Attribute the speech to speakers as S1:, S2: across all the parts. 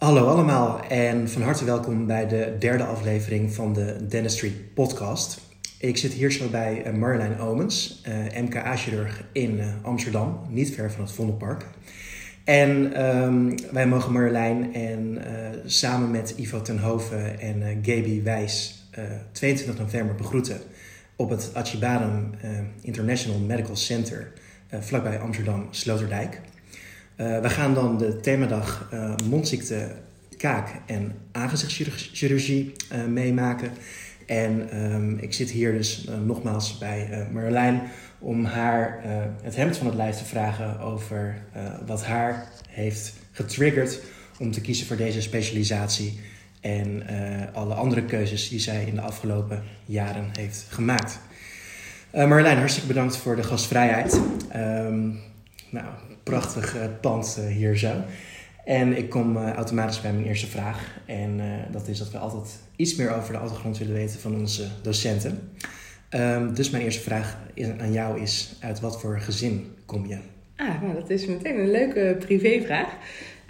S1: Hallo allemaal en van harte welkom bij de derde aflevering van de Dentistry Podcast. Ik zit hier zo bij eh, Marjolein Omens, uh, MKA-chirurg in uh, Amsterdam, niet ver van het Vondelpark. En um, wij mogen Marjolein en samen met Ivo Tenhoven en Gaby Wijs 22 november begroeten op het Acibadem International Medical Center vlakbij Amsterdam Sloterdijk. Uh, we gaan dan de themadag uh, mondziekte, kaak en aangezichtschirurgie uh, meemaken. En um, ik zit hier dus nogmaals bij Marjolein om haar het hemd van het lijf te vragen over wat haar heeft getriggerd om te kiezen voor deze specialisatie. En alle andere keuzes die zij in de afgelopen jaren heeft gemaakt. Marjolein, hartstikke bedankt voor de gastvrijheid. Um, nou, prachtig pand hier zo. En ik kom uh, automatisch bij mijn eerste vraag. En dat is dat we altijd iets meer over de achtergrond willen weten van onze docenten. Um, dus mijn eerste vraag aan jou is: uit wat voor gezin kom je?
S2: Ah, nou, dat is meteen een leuke privévraag.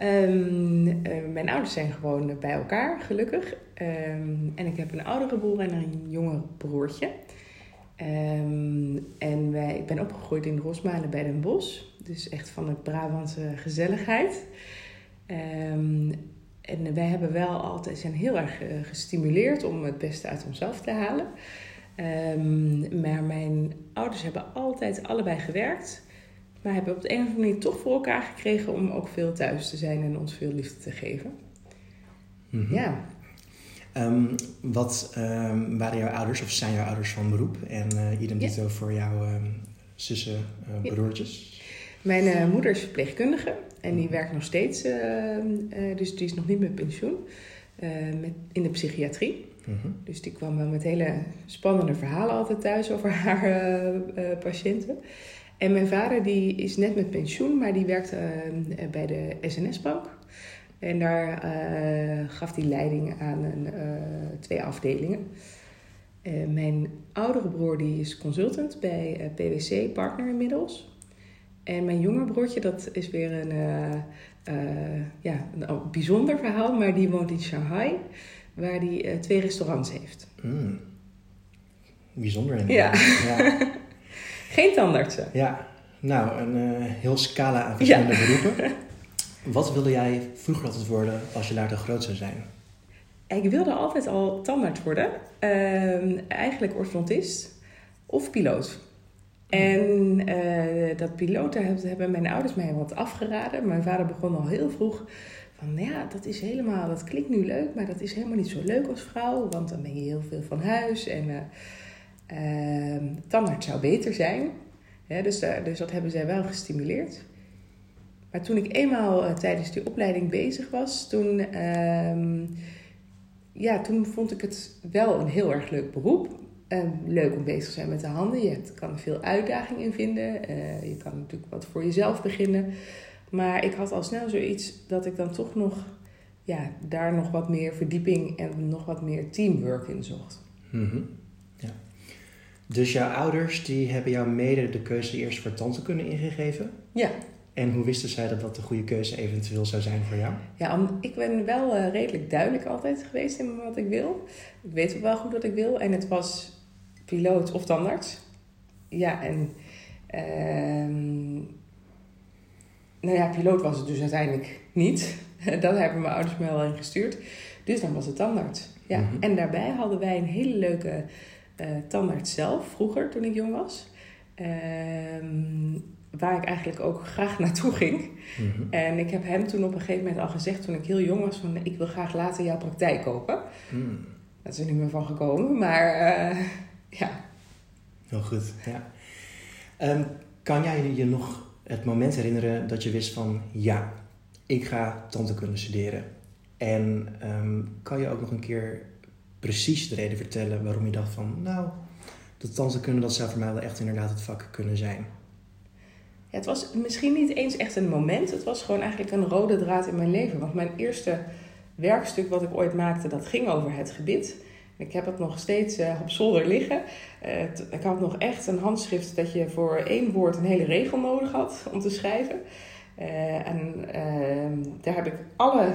S2: Um, mijn ouders zijn gewoon bij elkaar, gelukkig. Um, en ik heb een oudere broer en een jonger broertje. en wij, ik ben opgegroeid in Rosmalen bij Den Bosch. Dus echt van de Brabantse gezelligheid. Um, en wij hebben wel altijd, zijn heel erg eh, gestimuleerd om het beste uit onszelf te halen. Um, maar mijn ouders hebben altijd allebei gewerkt. Maar hebben op de een of andere manier toch voor elkaar gekregen om ook veel thuis te zijn en ons veel liefde te geven.
S1: Mm -hmm. Ja. Um, wat um, waren jouw ouders of zijn jouw ouders van beroep? En uh, idem dito ja. voor jouw zussen, uh, broertjes?
S2: Mijn uh, moeder is verpleegkundige en die werkt nog steeds, uh, uh, dus die is nog niet met pensioen, met, in de psychiatrie. -huh. Dus die kwam wel met hele spannende verhalen altijd thuis over haar patiënten. En mijn vader die is net met pensioen, maar die werkt bij de SNS-bank. En daar gaf hij leiding aan een, twee afdelingen. mijn oudere broer die is consultant bij PwC Partner inmiddels. En mijn jonger broertje, dat is weer een, uh, uh, ja, een bijzonder verhaal, maar die woont in Shanghai, waar hij uh, twee restaurants heeft.
S1: Mm. Bijzonder inderdaad. Ja. ja.
S2: Geen tandartsen.
S1: Ja, nou, een heel scala aan verschillende ja. beroepen. Wat wilde jij vroeger altijd worden als je later groot zou zijn?
S2: Ik wilde altijd al tandarts worden. Ehm, eigenlijk orthodontist of piloot. En uh, dat piloten hebben mijn ouders mij wat afgeraden. Mijn vader begon al heel vroeg van, ja, dat is helemaal, dat klinkt nu leuk, maar dat is helemaal niet zo leuk als vrouw, want dan ben je heel veel van huis en uh, uh, tandarts zou beter zijn. Ja, dus, dus dat hebben zij wel gestimuleerd. Maar toen ik eenmaal uh, tijdens die opleiding bezig was, toen, ehm, ja, toen vond ik het wel een heel erg leuk beroep. Um, leuk om bezig te zijn met de handen. Je kan er veel uitdaging in vinden. Uh, je kan natuurlijk wat voor jezelf beginnen. Maar ik had al snel zoiets dat ik dan toch nog ja, daar nog wat meer verdieping en nog wat meer teamwork in zocht.
S1: Mm -hmm. ja. Dus jouw ouders die hebben jou mede de keuze eerst voor tante kunnen ingegeven?
S2: Ja.
S1: En hoe wisten zij dat dat de goede keuze eventueel zou zijn voor jou?
S2: Ja, ik ben wel uh, redelijk duidelijk altijd geweest in wat ik wil. Ik weet ook wel goed wat ik wil. En het was piloot of tandarts. Ja, en uh, nou ja, piloot was het dus uiteindelijk niet. Dat hebben mijn ouders me wel in gestuurd. Dus dan was het tandarts. Ja. Mm -hmm. En daarbij hadden wij een hele leuke uh, tandarts zelf, vroeger toen ik jong was. Uh, waar ik eigenlijk ook graag naartoe ging. Mm -hmm. En ik heb hem toen op een gegeven moment al gezegd, toen ik heel jong was, van ik wil graag later jouw praktijk kopen. Mm. Dat is er niet meer van gekomen, maar uh, ja.
S1: Heel goed, ja. Um, kan jij je nog het moment herinneren dat je wist van ja, ik ga tandheelkunde studeren? En um, kan je ook nog een keer precies de reden vertellen waarom je dacht van nou, dat tandheelkunde dat zou voor mij wel echt inderdaad het vak kunnen zijn?
S2: Ja, het was misschien niet eens echt een moment. Het was gewoon eigenlijk een rode draad in mijn leven. Want mijn eerste werkstuk wat ik ooit maakte, dat ging over het gebit. Ik heb het nog steeds uh, op zolder liggen. Uh, ik had nog echt een handschrift dat je voor één woord een hele regel nodig had om te schrijven. Uh, en ehm, daar heb ik alle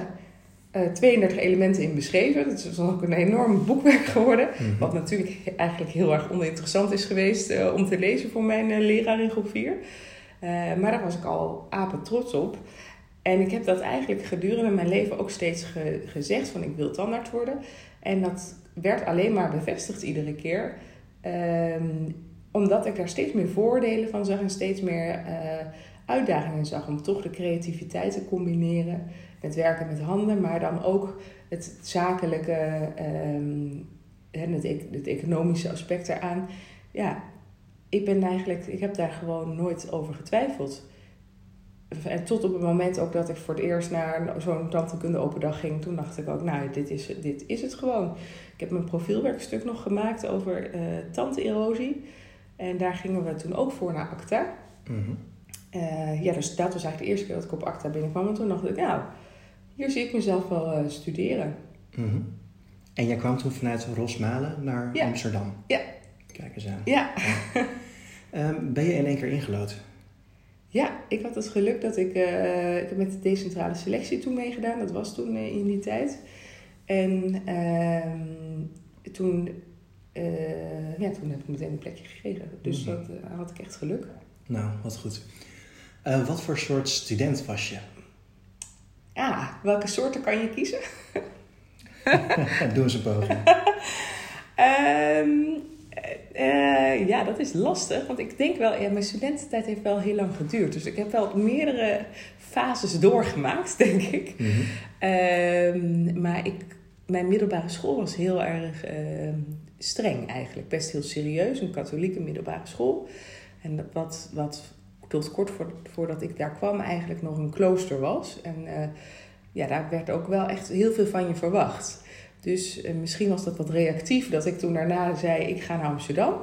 S2: 32 elementen in beschreven. Dat is ook een enorm boekwerk geworden.
S1: Mhm.
S2: Wat natuurlijk eigenlijk heel erg oninteressant is geweest eh, om te lezen voor mijn eh, leraar in groep 4. Eh, maar daar was ik al apen trots op. En ik heb dat eigenlijk gedurende mijn leven ook steeds ge- gezegd van ik wil tandarts worden. En dat werd alleen maar bevestigd iedere keer. Ehm, omdat ik daar steeds meer voordelen van zag en steeds meer eh, uitdagingen zag om toch de creativiteit te combineren met werken met handen, maar dan ook het zakelijke ehm, en het, e- het economische aspect eraan. Ja, ik ben eigenlijk, ik heb daar gewoon nooit over getwijfeld. En tot op het moment ook dat ik voor het eerst naar zo'n tandheelkunde open dag ging, toen dacht ik ook, nou, dit is, dit is het gewoon. Ik heb mijn profielwerkstuk nog gemaakt over tanderosie. En daar gingen we toen ook voor naar ACTA.
S1: Mhm.
S2: Eh, ja, dus dat was eigenlijk de eerste keer dat ik op ACTA binnenkwam. En toen dacht ik, nou, hier zie ik mezelf wel eh, studeren.
S1: Mhm. En jij kwam toen vanuit Rosmalen naar
S2: Ja.
S1: Amsterdam?
S2: Ja.
S1: Kijk eens aan.
S2: Ja.
S1: Ehm, ben je in één keer ingelood?
S2: Ja, ik had het geluk dat ik, eh, ik heb met de decentrale selectie toen meegedaan. Dat was toen eh, in die tijd. En ehm, toen, eh, ja, toen heb ik meteen een plekje gekregen. Dus
S1: Mhm.
S2: dat had ik echt geluk.
S1: Nou, wat goed. Wat voor soort student was je?
S2: Ah, welke soorten kan je kiezen?
S1: Doe eens een poging.
S2: Ehm, eh, ja, dat is lastig. Want ik denk wel, ja, mijn studententijd heeft wel heel lang geduurd. Dus ik heb wel meerdere fases doorgemaakt, denk ik.
S1: Mhm.
S2: Ehm, maar ik, mijn middelbare school was heel erg ehm, streng eigenlijk. Best heel serieus, een katholieke middelbare school. En wat, wat tot kort voor, voordat ik daar kwam eigenlijk nog een klooster was. En eh, ja, daar werd ook wel echt heel veel van je verwacht. Dus eh, misschien was dat wat reactief dat ik toen daarna zei, ik ga naar Amsterdam.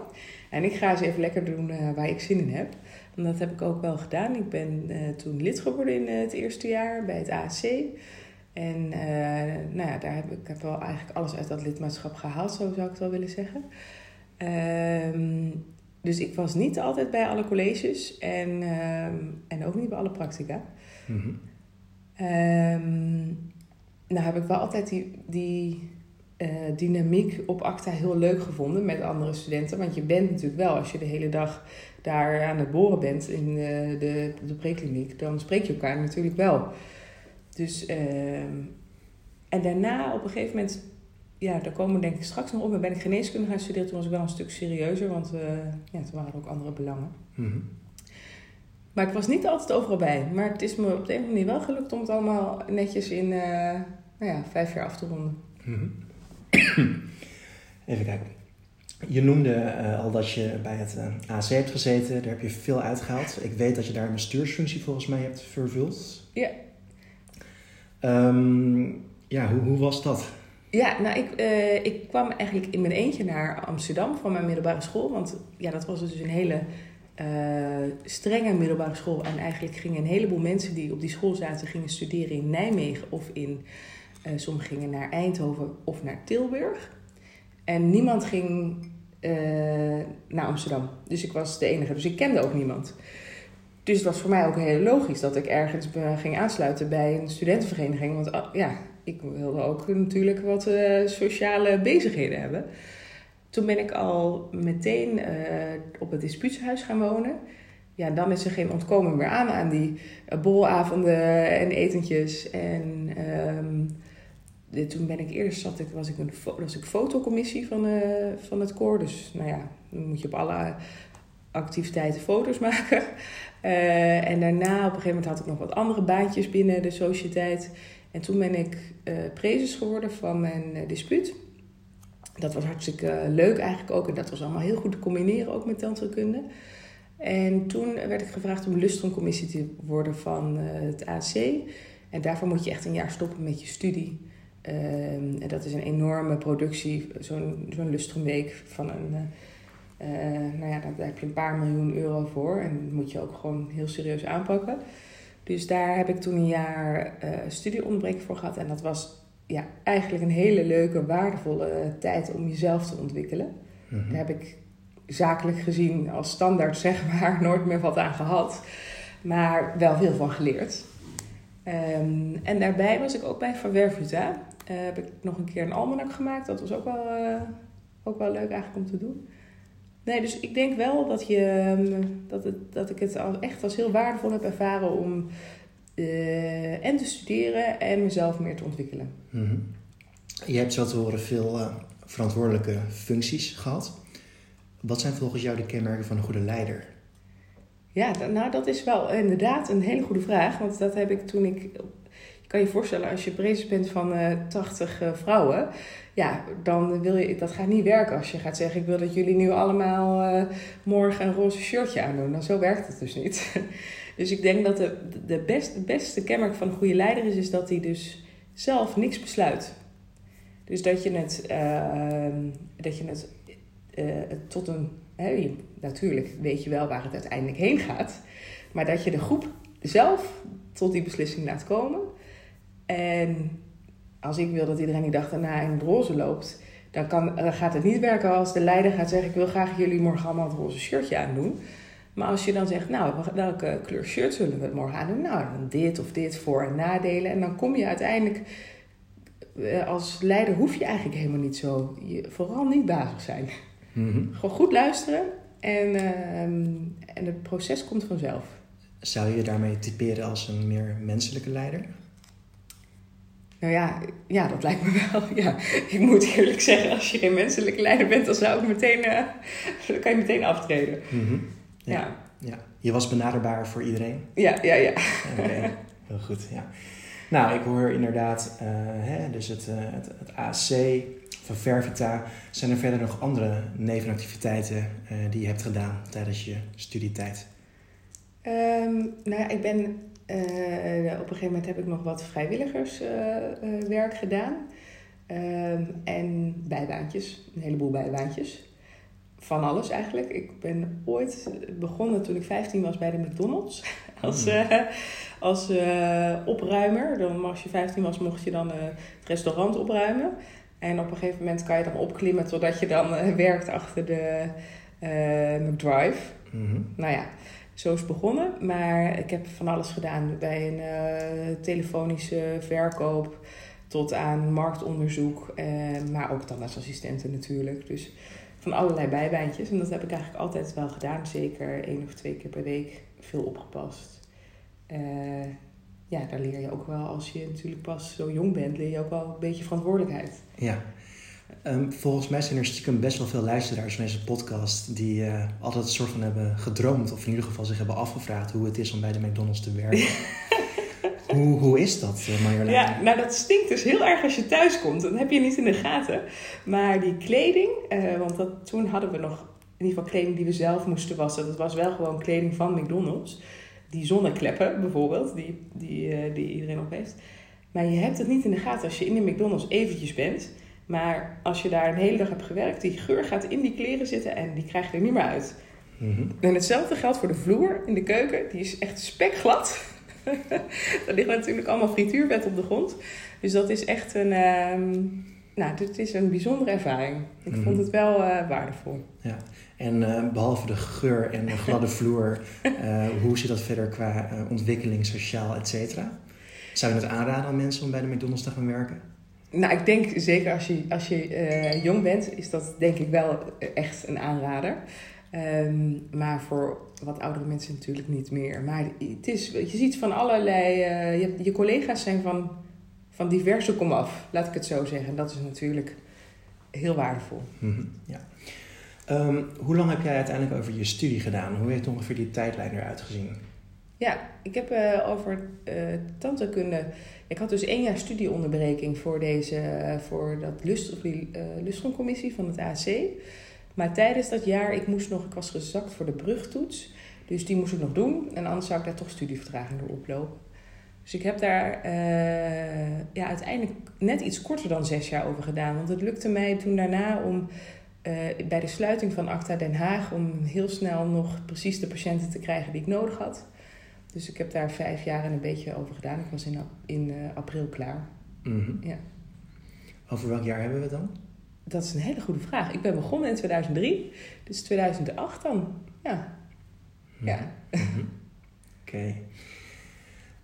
S2: En ik ga eens even lekker doen eh, waar ik zin in heb. En dat heb ik ook wel gedaan. Ik ben eh, toen lid geworden in het eerste jaar bij het AAC. En nou ja, daar heb ik, ik heb wel eigenlijk alles uit dat lidmaatschap gehaald, zo zou ik het wel willen zeggen. Ehm, dus ik was niet altijd bij alle colleges en, ehm, en ook niet bij alle practica.
S1: Mhm.
S2: Ehm, nou heb ik wel altijd die, die eh, dynamiek op ACTA heel leuk gevonden met andere studenten. Want je bent natuurlijk wel, als je de hele dag daar aan het boren bent in de, de, de prekliniek, dan spreek je elkaar natuurlijk wel. Dus, ehm, en daarna op een gegeven moment, ja, daar komen we denk ik straks nog op, maar ben ik geneeskunde gaan studeren. Toen was ik wel een stuk serieuzer, want eh, ja, toen waren er ook andere belangen.
S1: Mhm.
S2: Maar ik was niet altijd overal bij. Maar het is me op de een of andere manier wel gelukt om het allemaal netjes in eh, nou ja, vijf jaar af te ronden.
S1: Mhm. Even kijken. Je noemde eh, al dat je bij het eh, AC hebt gezeten. Daar heb je veel uitgehaald. Ik weet dat je daar een bestuursfunctie volgens mij hebt vervuld.
S2: Ja.
S1: Ehm, ja, hoe, hoe was dat?
S2: Ja, nou, ik, eh, ik kwam eigenlijk in mijn eentje naar Amsterdam van mijn middelbare school. Want ja, dat was dus een hele strenge middelbare school. En eigenlijk gingen een heleboel mensen die op die school zaten, gingen studeren in Nijmegen of in... eh sommigen gingen naar Eindhoven of naar Tilburg. En niemand ging eh, naar Amsterdam. Dus ik was de enige. Dus ik kende ook niemand. Dus het was voor mij ook heel logisch dat ik ergens ging aansluiten bij een studentenvereniging. Want ah, ja, ik wilde ook natuurlijk wat eh, sociale bezigheden hebben. Toen ben ik al meteen op het dispuutshuis gaan wonen. Ja, dan is er geen ontkomen meer aan aan die uh, borrelavonden en etentjes. En ehm, toen ben ik eerst zat ik, was ik een was ik fotocommissie van, eh, van het koor. Dus nou ja, dan moet je op alle activiteiten foto's maken. Eh, en daarna op een gegeven moment had ik nog wat andere baantjes binnen de sociëteit. En toen ben ik eh prezes geworden van mijn dispuut. Dat was hartstikke leuk eigenlijk ook. En dat was allemaal heel goed te combineren ook met tandheelkunde. En toen werd ik gevraagd om lustrumcommissie te worden van het AC. En daarvoor moet je echt een jaar stoppen met je studie. Ehm, en dat is een enorme productie, zo'n zo'n lustrumweek van een... eh, nou ja, daar, daar heb je een paar miljoen euro voor. En dat moet je ook gewoon heel serieus aanpakken. Dus daar heb ik toen een jaar studieonderbreking voor gehad. En dat was ja, eigenlijk een hele leuke, waardevolle tijd om jezelf te ontwikkelen.
S1: Mhm.
S2: Daar heb ik zakelijk gezien als standaard, zeg maar, nooit meer wat aan gehad. Maar wel veel van geleerd. Ehm, en daarbij was ik ook bij Van Wervuta. Uh, heb ik nog een keer een almanak gemaakt. Dat was ook wel, uh, ook wel leuk eigenlijk om te doen. Nee, dus ik denk wel dat, je, ehm, dat, het, dat ik het echt als heel waardevol heb ervaren om uh, en te studeren en mezelf meer te ontwikkelen.
S1: Mhm. Je hebt zo te horen veel verantwoordelijke functies gehad. Wat zijn volgens jou de kenmerken van een goede leider?
S2: Ja, nou dat is wel inderdaad een hele goede vraag. Want dat heb ik toen ik. Kan je voorstellen, als je president bent van uh, 80 uh, vrouwen. Ja, dan wil je. Dat gaat niet werken als je gaat zeggen: Ik wil dat jullie nu allemaal uh, morgen een roze shirtje aandoen. Nou, zo werkt het dus niet. dus ik denk dat de, de best, beste kenmerk van een goede leider is, is dat hij dus zelf niks besluit. Dus dat je het, uh, dat je het tot een natuurlijk weet je wel waar het uiteindelijk heen gaat. Maar dat je de groep zelf tot die beslissing laat komen. En als ik wil dat iedereen die dag daarna in het roze loopt, dan, kan, dan gaat het niet werken als de leider gaat zeggen: Ik wil graag jullie morgen allemaal het roze shirtje aandoen. Maar als je dan zegt: Nou, welke kleur shirt zullen we morgen aandoen? Nou, dan dit of dit voor- en nadelen. En dan kom je uiteindelijk. Eh, als leider hoef je eigenlijk helemaal niet zo. Je, vooral niet bazig zijn. Mm Gewoon goed luisteren en, uh, en het proces komt vanzelf.
S1: Zou je daarmee typeren als een meer menselijke leider?
S2: Nou ja, ja, dat lijkt me wel. Ja. Ik moet eerlijk zeggen, als je geen menselijke leider bent, dan zou ik meteen, uh, dan kan je meteen aftreden.
S1: Mm ja. ja. ja. Je was benaderbaar voor iedereen?
S2: Ja, ja, ja.
S1: Oké, heel goed. Ja. Nou, ik hoor inderdaad, uh, hè, dus het, uh, het, het AC, van Vervita. Zijn er verder nog andere nevenactiviteiten uh, die je hebt gedaan tijdens je studietijd?
S2: Um, nou ja, ik ben uh, op een gegeven moment heb ik nog wat vrijwilligerswerk uh, gedaan. Um, en bijbaantjes, een heleboel bijbaantjes. Van alles eigenlijk. Ik ben ooit begonnen toen ik 15 was bij de McDonald's. Als, mm. als opruimer. Dan, als je 15 was, mocht je dan het restaurant opruimen. En op een gegeven moment kan je dan opklimmen totdat je dan uh, werkt achter de McDrive. Mm-hmm. Nou ja, zo is begonnen. Maar ik heb van alles gedaan. Bij een uh, telefonische verkoop tot aan marktonderzoek. maar ook dan als assistenten natuurlijk. Dus van allerlei bijbaantjes. En dat heb ik eigenlijk altijd wel gedaan. Zeker één of twee keer per week. Veel opgepast ja, daar leer je ook wel, als je natuurlijk pas zo jong bent, leer je ook wel een beetje verantwoordelijkheid.
S1: Ja. Um, volgens mij zijn er stiekem best wel veel luisteraars van deze podcast die uh, altijd een soort van hebben gedroomd, of in ieder geval zich hebben afgevraagd hoe het is om bij de McDonald's te werken. hoe, hoe is dat, uh, Marjolein?
S2: Ja, nou dat stinkt dus heel erg als je thuis komt. Dan heb je niet in de gaten. Maar die kleding, uh, want dat, toen hadden we nog in ieder geval kleding die we zelf moesten wassen. Dat was wel gewoon kleding van McDonald's die zonnekleppen bijvoorbeeld, die, die, uh, die iedereen op heeft. Maar je hebt het niet in de gaten als je in de McDonald's eventjes bent. Maar als je daar een hele dag hebt gewerkt, die geur gaat in die kleren zitten en die krijg je er niet meer uit. Mm-hmm. En hetzelfde geldt voor de vloer in de keuken. Die is echt spekglad. er ligt natuurlijk allemaal frituurvet op de grond. Dus dat is echt een, uh, nou, dit is een bijzondere ervaring. Ik mm-hmm. vond het wel uh, waardevol.
S1: Ja. En uh, behalve de geur en de gladde vloer, uh, hoe zit dat verder qua ontwikkeling, sociaal, et cetera? Zou je het aanraden aan mensen om bij de McDonald's te gaan werken?
S2: Nou, ik denk zeker als je, als je jong bent, is dat denk ik wel echt een aanrader. Um, maar voor wat oudere mensen natuurlijk niet meer. Maar het is, je ziet van allerlei. je, je collega's zijn van, van diverse komaf, laat ik het zo zeggen. Dat is natuurlijk heel waardevol.
S1: -hmm, ja. Um, hoe lang heb jij uiteindelijk over je studie gedaan? Hoe heeft ongeveer die tijdlijn eruit gezien?
S2: Ja, ik heb uh, over uh, tandheelkunde. Ik had dus één jaar studieonderbreking voor, deze, uh, voor dat lust, van het AC. Maar tijdens dat jaar, ik moest nog, ik was gezakt voor de brugtoets. Dus die moest ik nog doen. En anders zou ik daar toch studievertraging door oplopen. Dus ik heb daar ja, uiteindelijk net iets korter dan zes jaar over gedaan. Want het lukte mij toen daarna om bij de sluiting van ACTA Den Haag om heel snel nog precies de patiënten te krijgen die ik nodig had. Dus ik heb daar vijf jaar en een beetje over gedaan. Ik was in, in uh, april klaar.
S1: Mm -hmm. ja. Over welk jaar hebben we het dan?
S2: Dat is een hele goede vraag. Ik ben begonnen in 2003, dus 2008 dan. Ja.
S1: -hmm. Ja. Mm -hmm. Oké. Okay.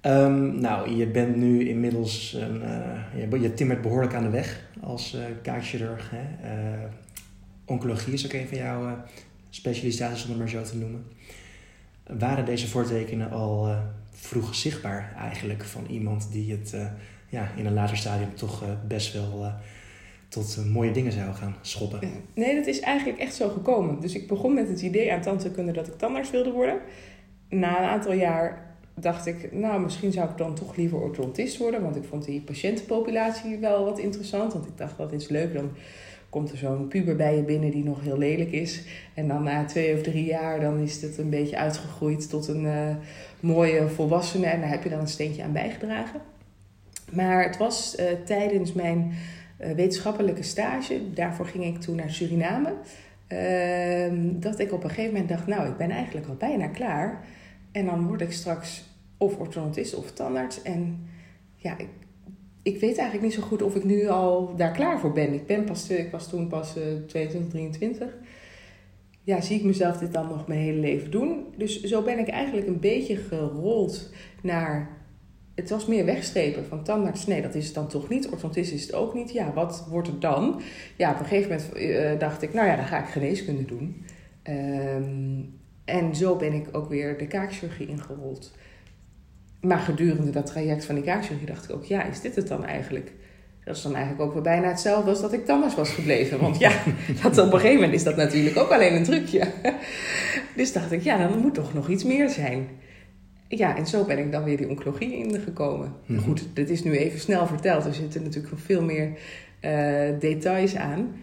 S1: Ehm, nou, je bent nu inmiddels, een, uh, je, je timmert behoorlijk aan de weg als uh, kaakchirurg. Hè? Uh, oncologie is ook een van jouw specialisaties, om het maar zo te noemen. Waren deze voortekenen al vroeg zichtbaar eigenlijk van iemand die het ja, in een later stadium toch best wel tot mooie dingen zou gaan schoppen?
S2: Nee, dat is eigenlijk echt zo gekomen. Dus ik begon met het idee aan tandheelkunde dat ik tandarts wilde worden. Na een aantal jaar dacht ik, nou, misschien zou ik dan toch liever orthodontist worden. Want ik vond die patiëntenpopulatie wel wat interessant. Want ik dacht, dat is leuk. Dan komt er zo'n puber bij je binnen die nog heel lelijk is. En dan na twee of drie jaar, dan is het een beetje uitgegroeid tot een uh, mooie volwassene. En daar heb je dan een steentje aan bijgedragen. Maar het was uh, tijdens mijn uh, wetenschappelijke stage, daarvoor ging ik toen naar Suriname. Ehm, dat ik op een gegeven moment dacht, nou, ik ben eigenlijk al bijna klaar. En dan word ik straks of orthodontist of tandarts. En ja, ik, ik weet eigenlijk niet zo goed of ik nu al daar klaar voor ben. Ik, ben pas, ik was toen pas uh, 22, 23. Ja, zie ik mezelf dit dan nog mijn hele leven doen? Dus zo ben ik eigenlijk een beetje gerold naar... Het was meer wegstrepen van tandarts. Nee, dat is het dan toch niet. Orthodontist is het ook niet. Ja, wat wordt het dan? Ja, op een gegeven moment uh, dacht ik... Nou ja, dan ga ik geneeskunde doen. Um, en zo ben ik ook weer de kaakchirurgie ingerold. Maar gedurende dat traject van die kaakchirurgie dacht ik ook, ja, is dit het dan eigenlijk? Dat is dan eigenlijk ook weer bijna hetzelfde als dat ik tandarts was gebleven. Want ja, dat op een gegeven moment is dat natuurlijk ook alleen een trucje. Dus dacht ik, ja, dan moet toch nog iets meer zijn. Ja, en zo ben ik dan weer die oncologie ingekomen. Mm Goed, dit is nu even snel verteld. Er zitten natuurlijk nog veel meer uh, details aan.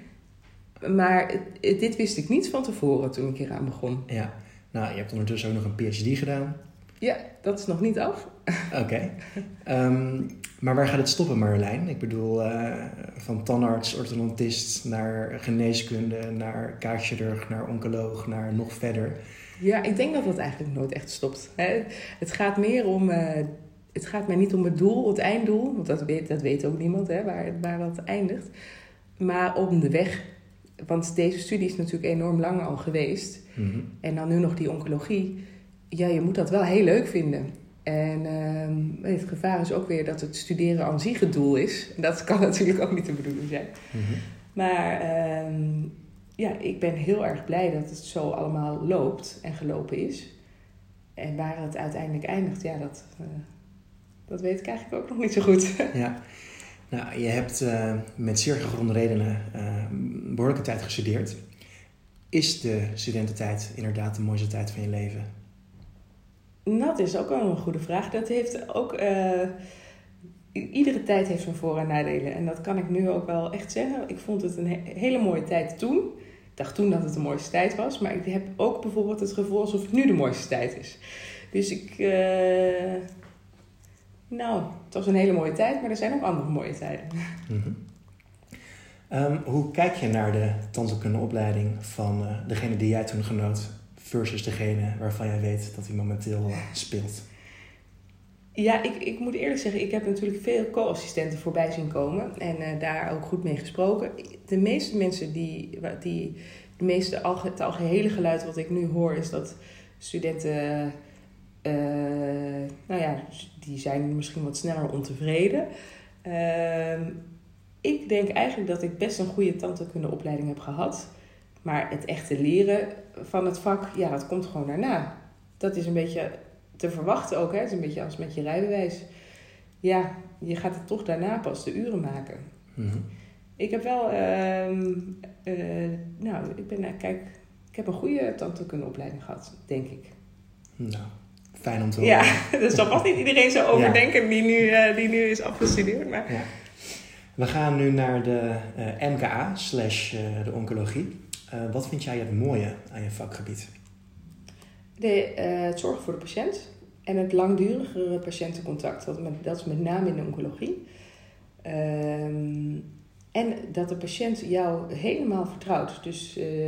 S2: Maar dit wist ik niet van tevoren toen ik hier aan begon.
S1: Ja, nou, je hebt ondertussen ook nog een PhD gedaan.
S2: Ja, dat is nog niet af.
S1: Oké. Ehm, maar waar gaat het stoppen, Marjolein? Ik bedoel, uh, van tandarts, orthodontist naar geneeskunde, naar kaakchirurg, naar oncoloog, naar nog verder.
S2: Ja, ik denk dat dat eigenlijk nooit echt stopt. Hè? Het gaat meer om... Uh, het gaat mij niet om het doel, het einddoel. Want dat weet, dat weet ook niemand, hè, waar, waar dat eindigt. Maar om de weg want deze studie is natuurlijk enorm lang al geweest. Mhm. En dan nu nog die oncologie. Ja, je moet dat wel heel leuk vinden. En uh, het gevaar is ook weer dat het studeren aan zich het doel is. Dat kan natuurlijk ook niet de bedoeling zijn. Mhm. Maar uh, ja, ik ben heel erg blij dat het zo allemaal loopt en gelopen is. En waar het uiteindelijk eindigt, ja, dat, uh, dat weet ik eigenlijk ook nog niet zo goed.
S1: Ja. Nou, je hebt uh, met zeer gegronde redenen uh, behoorlijke tijd gestudeerd. Is de studententijd inderdaad de mooiste tijd van je leven?
S2: Dat is ook wel een goede vraag. Dat heeft ook. Uh, iedere tijd heeft zijn voor- en nadelen. En dat kan ik nu ook wel echt zeggen. Ik vond het een hele mooie tijd toen. Ik dacht toen dat het de mooiste tijd was. Maar ik heb ook bijvoorbeeld het gevoel alsof het nu de mooiste tijd is. Dus ik nou, het was een hele mooie tijd, maar er zijn ook andere mooie tijden. Mhm.
S1: Ehm, hoe kijk je naar de tandheelkundeopleiding van uh, degene die jij toen genoot versus degene waarvan jij weet dat hij momenteel uh, speelt?
S2: Ja, ik, ik moet eerlijk zeggen, ik heb natuurlijk veel co-assistenten voorbij zien komen en uh, daar ook goed mee gesproken. De meeste mensen die, die de meeste, het algehele geluid wat ik nu hoor, is dat studenten uh, nou ja, die zijn misschien wat sneller ontevreden. Uh, ik denk eigenlijk dat ik best een goede tandheelkundeopleiding heb gehad. Maar het echte leren van het vak, ja, dat komt gewoon daarna. Dat is een beetje te verwachten ook. Hè? Het is een beetje als met je rijbewijs. Ja, je gaat het toch daarna pas de uren maken. Mhm. Ik heb wel, uh, uh, nou, ik ben, kijk, ik heb een goede tandheelkundeopleiding gehad, denk ik.
S1: Nou, fijn om te
S2: horen. Ja, dus dat was niet iedereen zo overdenken die, nu, uh, die nu is afgestudeerd. Maar... Ja.
S1: We gaan nu naar de eh, MKA slash de oncologie. Wat vind jij het mooie aan je vakgebied?
S2: De, het zorgen voor de patiënt en het langdurigere patiëntencontact. Dat, met, dat is met name in de oncologie. Um, en dat de patiënt jou helemaal vertrouwt. Dus uh,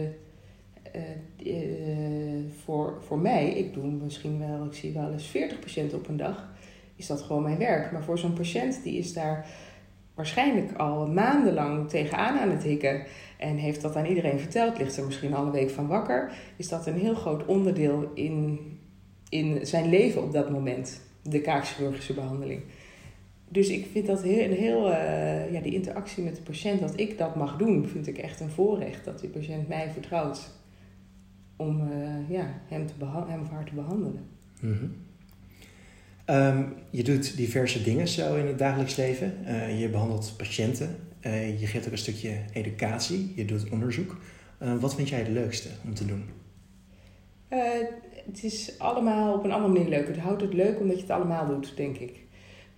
S2: voor, voor mij, ik doe misschien wel, ik zie wel eens 40 patiënten op een dag, is dat gewoon mijn werk. Maar voor zo'n patiënt, die is daar waarschijnlijk al maandenlang tegenaan aan het hikken en heeft dat aan iedereen verteld, ligt er misschien al een week van wakker, is dat een heel groot onderdeel in, in zijn leven op dat moment. de kaakchirurgische behandeling. Dus ik vind dat heel, een heel uh, ja, die interactie met de patiënt, dat ik dat mag doen, vind ik echt een voorrecht. Dat die patiënt mij vertrouwt om uh, ja, hem, te hem of haar te behandelen.
S1: Mm je doet diverse dingen zo in het dagelijks leven. Uh, je behandelt patiënten. Je geeft ook een stukje educatie. Je doet onderzoek. wat vind jij het leukste om te doen?
S2: het is allemaal op een andere manier leuk. Het houdt het leuk omdat je het allemaal doet, denk ik.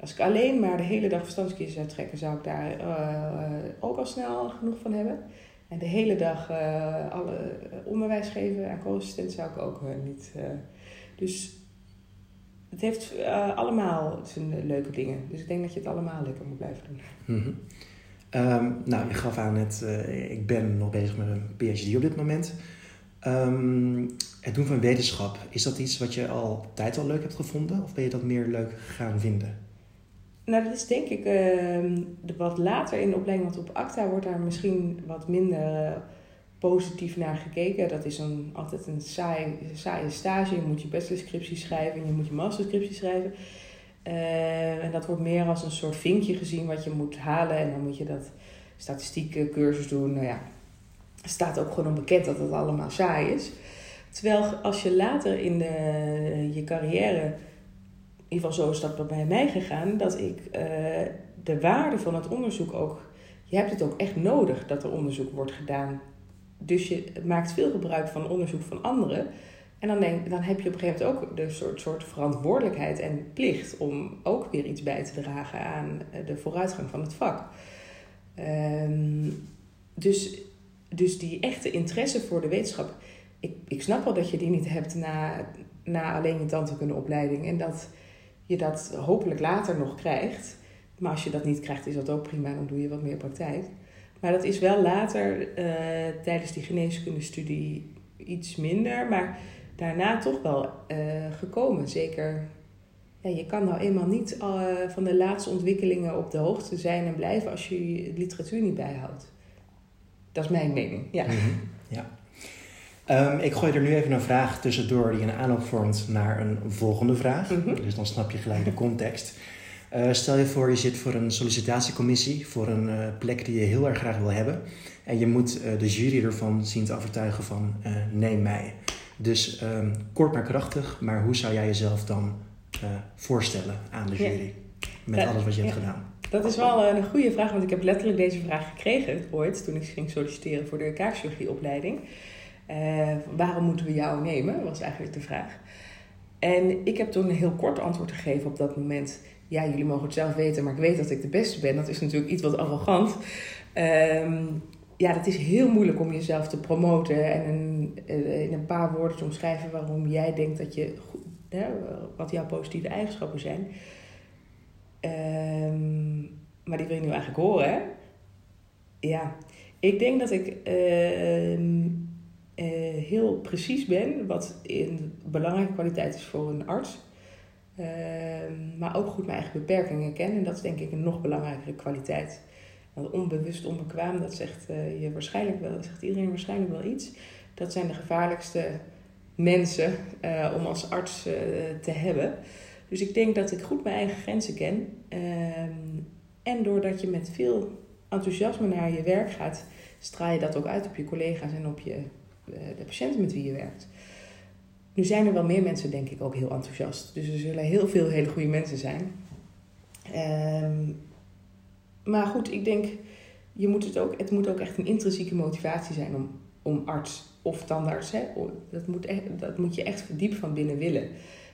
S2: Als ik alleen maar de hele dag verstandskiezers zou trekken, zou ik daar uh, ook al snel genoeg van hebben. En de hele dag uh, alle onderwijs geven aan co-assistent zou ik ook niet. dus het heeft allemaal zijn leuke dingen. Dus ik denk dat je het allemaal lekker moet blijven doen.
S1: Mm nou, je gaf aan net, ik ben nog bezig met een PhD op dit moment. Um, het doen van wetenschap, is dat iets wat je altijd al leuk hebt gevonden? Of ben je dat meer leuk gaan vinden?
S2: Nou, dat is denk ik uh, wat later in de opleiding, want op ACTA wordt daar misschien wat minder uh, positief naar gekeken. Dat is een, altijd een saai, saaie stage. Je moet je bachelorscriptie schrijven en je moet je masterscriptie schrijven. Uh, en dat wordt meer als een soort vinkje gezien wat je moet halen. En dan moet je dat statistieke cursus doen. Nou ja, staat ook gewoon onbekend dat het allemaal saai is. Terwijl als je later in de, je carrière in ieder geval zo is dat bij mij gegaan, dat ik uh, de waarde van het onderzoek ook. Je hebt het ook echt nodig dat er onderzoek wordt gedaan. Dus je maakt veel gebruik van onderzoek van anderen. En dan, denk, dan heb je op een gegeven moment ook de soort, soort verantwoordelijkheid en plicht om ook weer iets bij te dragen aan eh, de vooruitgang van het vak. Um, dus, dus die echte interesse voor de wetenschap. Ik, ik snap wel dat je die niet hebt na, na alleen je tandheelkundeopleiding. En dat je dat hopelijk later nog krijgt. Maar als je dat niet krijgt, is dat ook prima, dan doe je wat meer praktijk. Maar dat is wel later uh, tijdens die geneeskundestudie iets minder, maar daarna toch wel uh, gekomen. Zeker, ja, je kan nou eenmaal niet uh, van de laatste ontwikkelingen op de hoogte zijn en blijven als je je literatuur niet bijhoudt. Dat is mijn mening, ja. Mm
S1: -hmm. ja. Um, ik gooi er nu even een vraag tussendoor die een aanloop vormt naar een volgende vraag. Mm -hmm. Dus dan snap je gelijk de context. Uh, stel je voor, je zit voor een sollicitatiecommissie voor een uh, plek die je heel erg graag wil hebben. En je moet uh, de jury ervan zien te overtuigen van neem mij. Dus um, kort maar krachtig, maar hoe zou jij jezelf dan voorstellen aan de jury? Met alles wat je hebt gedaan.
S2: Dat is wel een goede vraag, want ik heb letterlijk deze vraag gekregen ooit toen ik ging solliciteren voor de kaakchirurgieopleiding. Uh, waarom moeten we jou nemen, was eigenlijk de vraag. En ik heb toen een heel kort antwoord gegeven op dat moment. Ja, jullie mogen het zelf weten, maar ik weet dat ik de beste ben. Dat is natuurlijk iets wat arrogant. Um, ja, het is heel moeilijk om jezelf te promoten en eh, in een paar woorden te omschrijven waarom jij denkt dat je, hè, wat jouw positieve eigenschappen zijn. Um, maar die wil je nu eigenlijk horen, hè? Ja, ik denk dat ik. Uh, uh, heel precies ben, wat een belangrijke kwaliteit is voor een arts. Uh, maar ook goed mijn eigen beperkingen ken. En dat is denk ik een nog belangrijkere kwaliteit. Want onbewust onbekwaam, dat zegt, uh, je waarschijnlijk wel, zegt iedereen waarschijnlijk wel iets. Dat zijn de gevaarlijkste mensen uh, om als arts te hebben. Dus ik denk dat ik goed mijn eigen grenzen ken. Ehm, en doordat je met veel enthousiasme naar je werk gaat, straal je dat ook uit op je collega's en op je eh, de patiënten met wie je werkt. Nu zijn er wel meer mensen, denk ik, ook heel enthousiast. Dus er zullen heel veel hele goede mensen zijn. Um, maar goed, ik denk, je moet het, ook, het moet ook echt een intrinsieke motivatie zijn om, om arts of tandarts. Hè, dat, moet echt, dat moet je echt diep van binnen willen.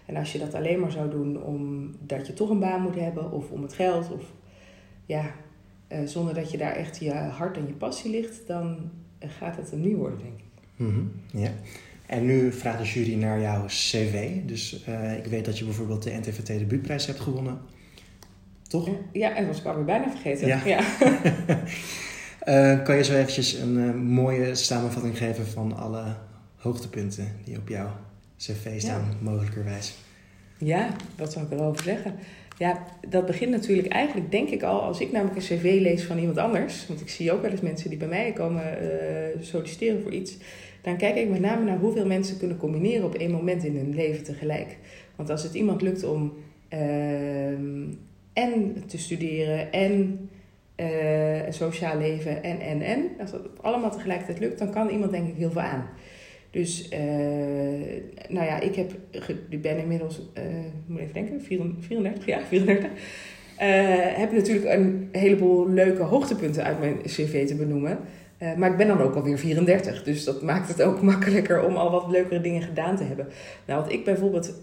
S2: En als je dat alleen maar zou doen omdat je toch een baan moet hebben of om het geld, of ja, uh, zonder dat je daar echt je hart en je passie ligt, dan gaat het hem niet worden, denk ik.
S1: -hmm. Ja. En nu vraagt de jury naar jouw cv. Dus uh, ik weet dat je bijvoorbeeld de NTVT debuutprijs hebt gewonnen. Toch?
S2: Ja, en dat was ik alweer bijna vergeten. Ja. ja.
S1: uh, kan je zo eventjes een uh, mooie samenvatting geven van alle hoogtepunten die op jouw cv staan, ja. mogelijkerwijs?
S2: Ja, wat zou ik erover zeggen? Ja, dat begint natuurlijk eigenlijk, denk ik al, als ik namelijk een cv lees van iemand anders. Want ik zie ook wel eens mensen die bij mij komen solliciteren voor iets dan kijk ik met name naar hoeveel mensen kunnen combineren op één moment in hun leven tegelijk. Want als het iemand lukt om uh, Ehm, en te studeren en uh, een sociaal leven en, en, en. Als dat allemaal tegelijkertijd lukt, dan kan iemand denk ik heel veel aan. Dus, uh, nou ja, ik heb, ik ben inmiddels, uh, moet even denken, 34, ja, 34. heb natuurlijk een heleboel leuke hoogtepunten uit mijn cv te benoemen. Maar ik ben dan ook alweer 34, dus dat maakt het ook makkelijker om al wat leukere dingen gedaan te hebben. Nou, wat ik bijvoorbeeld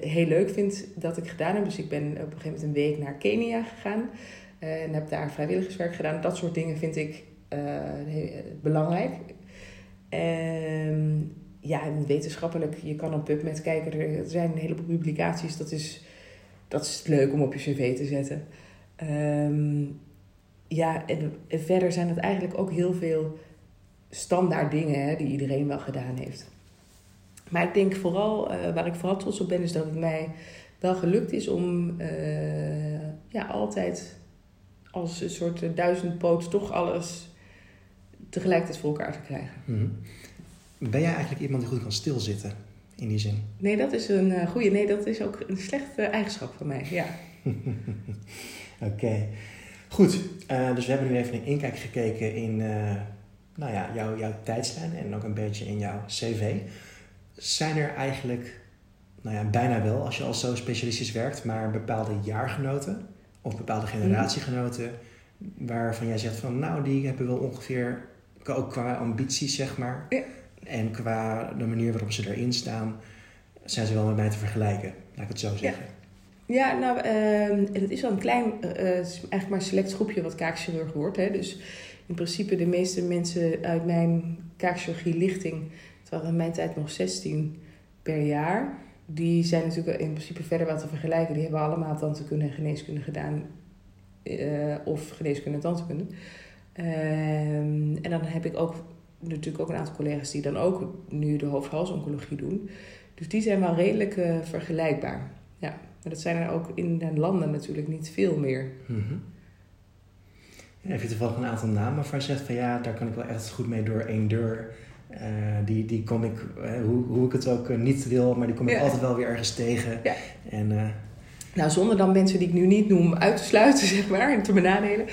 S2: heel leuk vind dat ik gedaan heb, dus ik ben op een gegeven moment een week naar Kenia gegaan. En heb daar vrijwilligerswerk gedaan. Dat soort dingen vind ik belangrijk. En ja, wetenschappelijk, je kan op PubMed kijken. Er zijn een heleboel publicaties. Dat is, dat is leuk om op je cv te zetten. Um, ja, en, verder zijn het eigenlijk ook heel veel standaard dingen hè, die iedereen wel gedaan heeft. Maar ik denk vooral, uh, waar ik vooral trots op ben, is dat het mij wel gelukt is om uh, ja, altijd als een soort eh, duizendpoot toch alles tegelijkertijd voor elkaar te krijgen.
S1: Mhm. Ben jij eigenlijk iemand die goed kan stilzitten in die zin?
S2: Nee, dat is een uh, goede. Nee, dat is ook een slechte eigenschap van mij. Ja.
S1: Oké. Goed, uh, dus we hebben nu even een inkijk gekeken in nou ja, jouw, jouw tijdslijn en ook een beetje in jouw cv. Zijn er eigenlijk, nou ja, bijna wel als je al zo specialistisch werkt, maar bepaalde jaargenoten of bepaalde generatiegenoten waarvan jij zegt van nou die hebben wel ongeveer ook qua ambities zeg maar ja. en qua de manier waarop ze erin staan zijn ze wel met mij te vergelijken laat ik het zo zeggen.
S2: Ja, ja nou uh, het is wel een klein, uh, eigenlijk maar select groepje wat kaakchirurg wordt. Hè. Dus in principe de meeste mensen uit mijn kaakchirurgie lichting, het waren in mijn tijd nog 16 per jaar die zijn natuurlijk in principe verder wel te vergelijken. Die hebben allemaal tandheelkunde en geneeskunde gedaan. Uh, of geneeskunde en tandheelkunde. Uh, en dan heb ik ook natuurlijk ook een aantal collega's die dan ook nu de hoofd-halsoncologie doen. Dus die zijn wel redelijk vergelijkbaar. Ja, maar dat zijn er ook in de landen natuurlijk niet veel meer.
S1: Mm -hmm. heb je toevallig een aantal namen waarvan je zegt van ja, daar kan ik wel echt goed mee door één deur uh, die, die kom ik, uh, hoe, hoe ik het ook uh, niet wil, maar die kom ik ja. altijd wel weer ergens tegen.
S2: Ja.
S1: En,
S2: nou, zonder dan mensen die ik nu niet noem uit te sluiten, zeg maar, en te benadelen.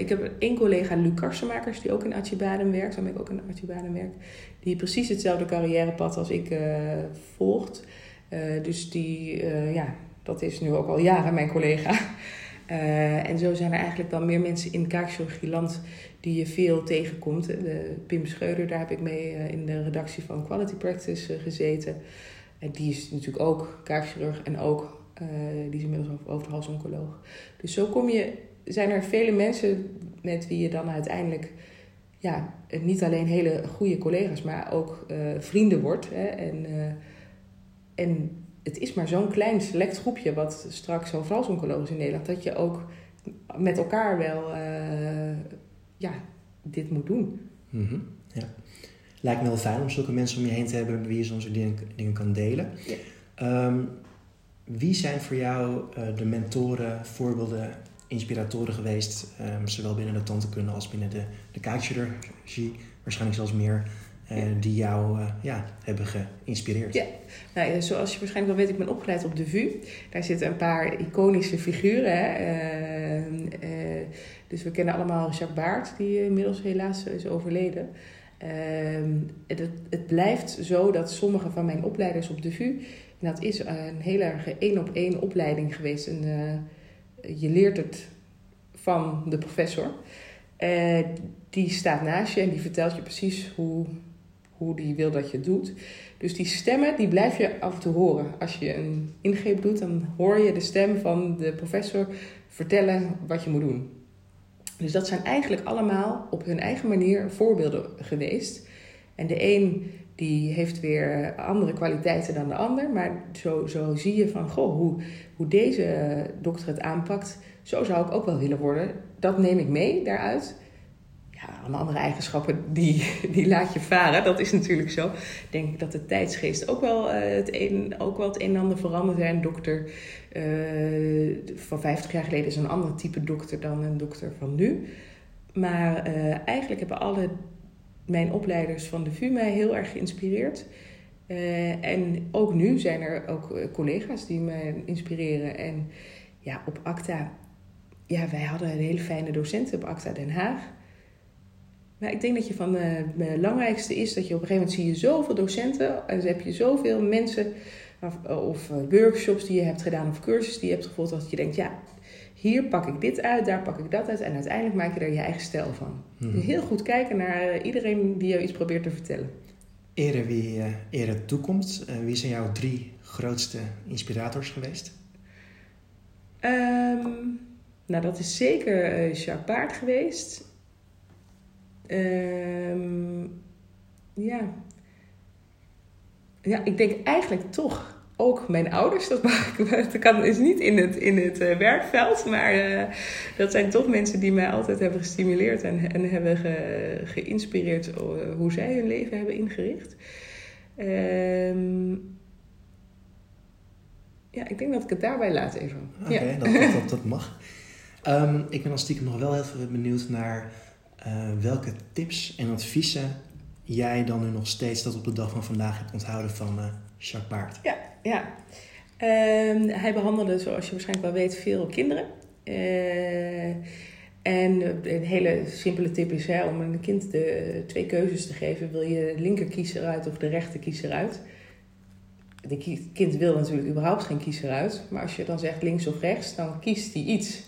S2: ik heb één collega, Luc Karsenmakers, die ook in Acibadem werkt. Waarmee ik ook in Acibadem werk. Die precies hetzelfde carrièrepad als ik volgt. Dus die, ja, dat is nu ook al jaren mijn collega. en zo zijn er eigenlijk wel meer mensen in kaakchirurgieland die je veel tegenkomt. De Pim Scheuder, daar heb ik mee eh, in de redactie van Quality Practice eh, gezeten. En die is natuurlijk ook kaakchirurg en ook, die is inmiddels overhalsoncoloog. Dus zo kom je, zijn er vele mensen met wie je dan uiteindelijk ja, niet alleen hele goede collega's, maar ook vrienden wordt. Hè? En, en het is maar zo'n klein select groepje wat straks overhalsoncoloog is in Nederland, dat je ook met elkaar wel ja, dit moet doen.
S1: Mm -hmm. ja. Lijkt me wel fijn om zulke mensen om je heen te hebben wie je soms dingen, dingen kan delen. Ja. Um, wie zijn voor jou uh, de mentoren, voorbeelden, inspiratoren geweest, um, zowel binnen de tandheelkunde als binnen de, de kaakchirurgie, waarschijnlijk zelfs meer, ja. die jou uh, ja, hebben geïnspireerd?
S2: Ja, nou, zoals je waarschijnlijk wel weet, ik ben opgeleid op de VU. Daar zitten een paar iconische figuren. Hè. Ehm, dus we kennen allemaal Jacques Baart, die inmiddels helaas is overleden. Uh, het, het, blijft zo dat sommige van mijn opleiders op de VU, en dat is een heel erg één op één opleiding geweest. En, je leert het van de professor. Uh, die staat naast je en die vertelt je precies hoe, hoe die wil dat je doet. Dus die stemmen, die blijf je af toe horen. Als je een ingreep doet, dan hoor je de stem van de professor vertellen wat je moet doen. Dus dat zijn eigenlijk allemaal op hun eigen manier voorbeelden geweest. En de een die heeft weer andere kwaliteiten dan de ander. Maar zo, zo zie je van, goh, hoe, hoe deze dokter het aanpakt, zo zou ik ook wel willen worden. Dat neem ik mee daaruit. Ja, allemaal andere eigenschappen, die, die laat je varen. Dat is natuurlijk zo. Ik denk dat de tijdsgeest ook wel, uh, het, een, ook wel het een en ander veranderd. Een dokter uh, van 50 jaar geleden is een ander type dokter dan een dokter van nu. Maar uh, eigenlijk hebben alle mijn opleiders van de VU mij heel erg geïnspireerd. en ook nu zijn er ook collega's die me inspireren. En ja, op ACTA, ja, wij hadden een hele fijne docent op ACTA Den Haag. Maar ik denk dat je van het belangrijkste is dat je op een gegeven moment zie je zoveel docenten. En dan heb je zoveel mensen of, of workshops die je hebt gedaan of cursussen die je hebt gevolgd. Dat je denkt, ja, hier pak ik dit uit, daar pak ik dat uit. En uiteindelijk maak je er je eigen stijl van. Hmm. heel goed kijken naar iedereen die jou iets probeert te vertellen.
S1: Eerder wie uh, toekomt, uh, wie zijn jouw drie grootste inspirators geweest?
S2: Um, nou, dat is zeker uh, Jacques Baart geweest. Um, ja. Ja, ik denk eigenlijk toch ook mijn ouders. Dat, mag, dat kan, is niet in het, in het uh, werkveld, maar uh, dat zijn toch mensen die mij altijd hebben gestimuleerd en, en hebben ge, geïnspireerd uh, hoe zij hun leven hebben ingericht. Um, ja, ik denk dat ik het daarbij laat even.
S1: Oké, dat, dat, dat, mag. Um, ik ben dan stiekem nog wel heel benieuwd naar welke tips en adviezen jij dan nu nog steeds dat op de dag van vandaag hebt onthouden van Jacques Baart.
S2: Ja, ja. Uh, hij behandelde, zoals je waarschijnlijk wel weet, veel kinderen. Uh, en een hele simpele tip is hè, om een kind de twee keuzes te geven. Wil je de linker kiezer uit of de rechter kiezer uit? De kind wil natuurlijk überhaupt geen kiezer uit. Maar als je dan zegt links of rechts, dan kiest hij iets.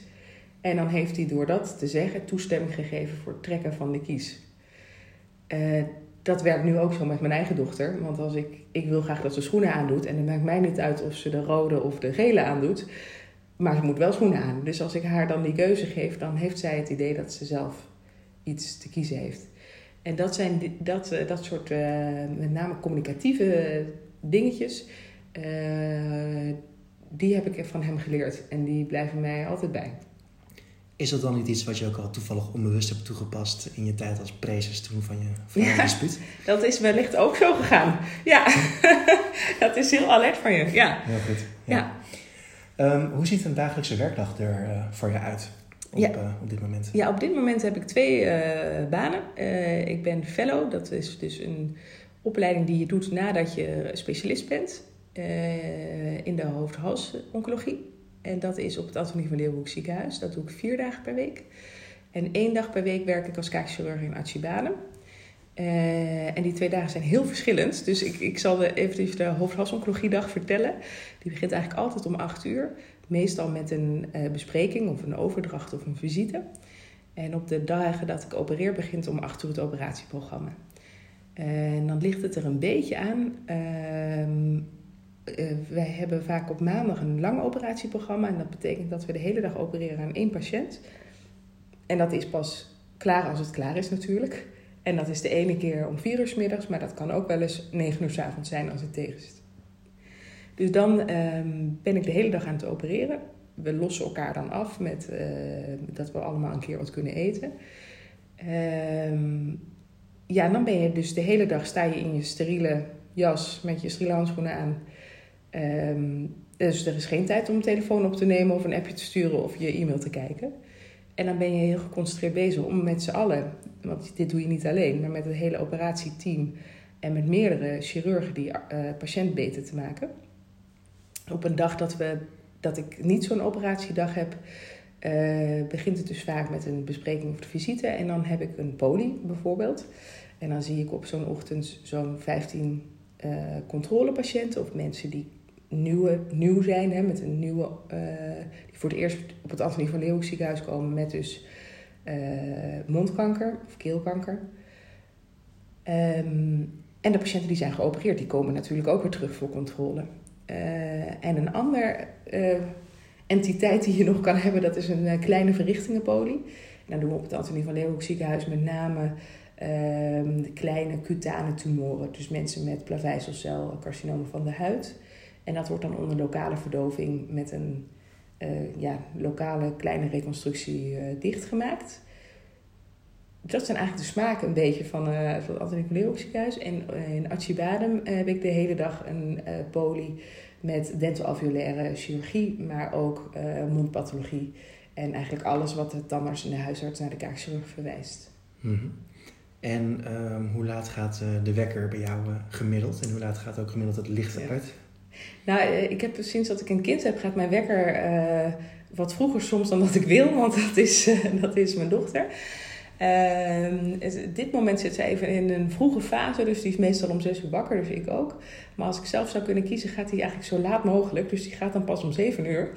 S2: En dan heeft hij door dat te zeggen toestemming gegeven voor het trekken van de kies. Uh, dat werkt nu ook zo met mijn eigen dochter. Want als ik, ik wil graag dat ze schoenen aandoet. En het maakt mij niet uit of ze de rode of de gele aandoet. Maar ze moet wel schoenen aan. Dus als ik haar dan die keuze geef, dan heeft zij het idee dat ze zelf iets te kiezen heeft. En dat zijn dat, eh, dat soort, uh, met name communicatieve dingetjes. Die heb ik van hem geleerd. En die blijven mij altijd bij.
S1: Is dat dan niet iets wat je ook al toevallig onbewust hebt toegepast in je tijd als prezes toen van je, van
S2: ja, dispuut? Dat is wellicht ook zo gegaan. Ja, dat is heel alert van je. Ja,
S1: heel goed. Ja. Um, hoe ziet een dagelijkse werkdag er uh, voor je uit op, ja. uh, op dit moment?
S2: Ja, op dit moment heb ik twee uh, banen. ik ben fellow, dat is dus een opleiding die je doet nadat je specialist bent in de hoofd-hals-oncologie. En dat is op het Antonie van Leeuwenhoek ziekenhuis. Dat doe ik vier dagen per week. En één dag per week werk ik als kaakchirurg in Acibadem. Uh, en die twee dagen zijn heel verschillend. Dus ik, ik zal even de hoofdhalsoncologie-dag vertellen. Die begint eigenlijk altijd om acht uur. Meestal met een uh, bespreking of een overdracht of een visite. En op de dagen dat ik opereer begint om acht uur het operatieprogramma. En dan ligt het er een beetje aan uh, wij hebben vaak op maandag een lang operatieprogramma. En dat betekent dat we de hele dag opereren aan één patiënt. En dat is pas klaar als het klaar is natuurlijk. En dat is de ene keer om vier uur middags, maar dat kan ook wel eens negen uur s avonds zijn als het tegen. Dus dan uh, ben ik de hele dag aan het opereren. We lossen elkaar dan af met uh, dat we allemaal een keer wat kunnen eten. Uh, ja, dan ben je dus de hele dag sta je in je steriele jas met je steriele handschoenen aan. Um, dus er is geen tijd om een telefoon op te nemen of een appje te sturen of je e-mail te kijken. En dan ben je heel geconcentreerd bezig om met z'n allen, want dit doe je niet alleen, maar met het hele operatieteam en met meerdere chirurgen die uh, patiënt beter te maken. Op een dag dat, we, dat ik niet zo'n operatiedag heb, uh, begint het dus vaak met een bespreking of de visite. En dan heb ik een poli bijvoorbeeld. En dan zie ik op zo'n ochtend zo'n 15 uh, controlepatiënten of mensen die nieuwe, nieuw zijn, hè, met een nieuwe, uh, die voor het eerst op het Antonie van Leeuwenhoek ziekenhuis komen met dus uh, mondkanker of keelkanker. Um, en de patiënten die zijn geopereerd, die komen natuurlijk ook weer terug voor controle. Uh, en een ander entiteit die je nog kan hebben, dat is een kleine verrichtingenpolie. En dan doen we op het Antonie van Leeuwenhoek ziekenhuis met name um, de kleine cutane tumoren. Dus mensen met plaveisselcel, carcinomen van de huid. En dat wordt dan onder lokale verdoving met een uh, ja, lokale kleine reconstructie uh, dichtgemaakt. Dat zijn eigenlijk de smaken een beetje van, uh, van het ziekenhuis. En in Acibadem heb ik de hele dag een poli met dentalveolaire chirurgie, maar ook mondpathologie. En eigenlijk alles wat de tandarts en de huisarts naar de kaakchirurg verwijst.
S1: Mm -hmm. En ehm, hoe laat gaat de wekker bij jou gemiddeld? En hoe laat gaat ook gemiddeld het licht ja. uit?
S2: Nou, uh, ik heb sinds dat ik een kind heb, gaat mijn wekker wat vroeger soms dan dat ik wil, want dat is, dat is mijn dochter. Ehm, dit moment zit ze even in een vroege fase, dus die is meestal om zes uur wakker, dus ik ook. Maar als ik zelf zou kunnen kiezen, gaat hij eigenlijk zo laat mogelijk. Dus die gaat dan pas om zeven uur.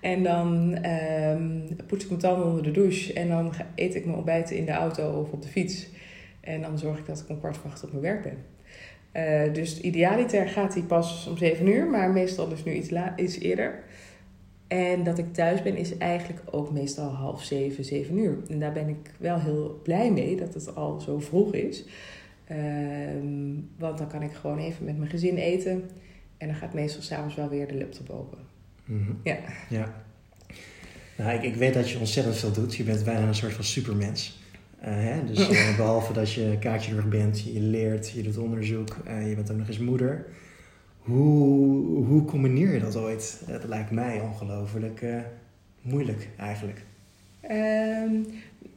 S2: En dan um, poets ik mijn tanden onder de douche en dan eet ik mijn ontbijt in de auto of op de fiets. En dan zorg ik dat ik om kwart voor op mijn werk ben. Uh, dus idealiter gaat hij pas om zeven uur, maar meestal dus nu iets, iets eerder. En dat ik thuis ben is eigenlijk ook meestal half zeven, zeven uur. En daar ben ik wel heel blij mee dat het al zo vroeg is. Uh, want dan kan ik gewoon even met mijn gezin eten. En dan gaat meestal s'avonds wel weer de laptop open.
S1: Mm -hmm.
S2: Ja.
S1: ja. Nou, ik, ik weet dat je ontzettend veel doet. Je bent bijna een soort van supermens. Hè? Dus uh, behalve dat je kaartje bent, je leert, je doet onderzoek, uh, je bent ook nog eens moeder. Hoe, hoe combineer je dat ooit? Het lijkt mij ongelooflijk moeilijk eigenlijk.
S2: Um,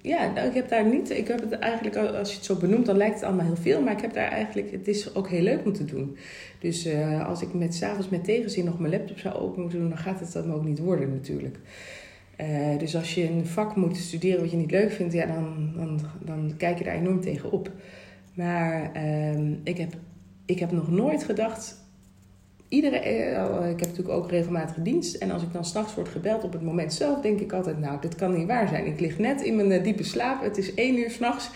S2: ja, nou, ik heb daar niet. Ik heb het eigenlijk, als je het zo benoemt, dan lijkt het allemaal heel veel. Maar ik heb daar eigenlijk, het is ook heel leuk moeten doen. Dus uh, als ik met s'avonds met tegenzin nog mijn laptop zou open moeten doen, dan gaat het dat ook niet worden natuurlijk. Uh, dus als je een vak moet studeren wat je niet leuk vindt, ja, dan, dan, dan kijk je daar enorm tegen op. Maar uh, ik, heb, ik heb nog nooit gedacht. Iedere, uh, ik heb natuurlijk ook regelmatig dienst. En als ik dan s'nachts word gebeld op het moment zelf, denk ik altijd: Nou, dit kan niet waar zijn. Ik lig net in mijn diepe slaap. Het is één uur s'nachts.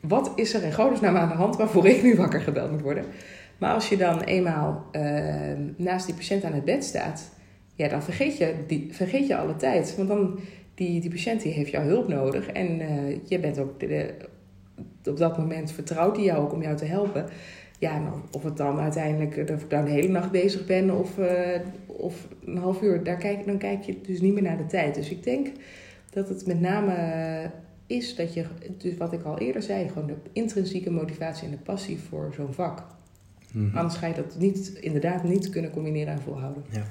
S2: Wat is er in godesnaam aan de hand waarvoor ik nu wakker gebeld moet worden? Maar als je dan eenmaal ehm, naast die patiënt aan het bed staat ja, dan vergeet je, die, vergeet je alle tijd. Want dan, die, die patiënt die heeft jouw hulp nodig. En uh, je bent ook de, op dat moment vertrouwt hij jou ook om jou te helpen. Ja, en of het dan uiteindelijk, eh, of ik dan de hele nacht bezig ben of, uh, of een half uur, daar kijk, dan kijk je dus niet meer naar de tijd. Dus ik denk dat het met name is dat je, dus wat ik al eerder zei, gewoon de intrinsieke motivatie en de passie voor zo'n vak. Mm -hmm. Anders ga je dat niet, inderdaad niet kunnen combineren en volhouden.
S1: Ja.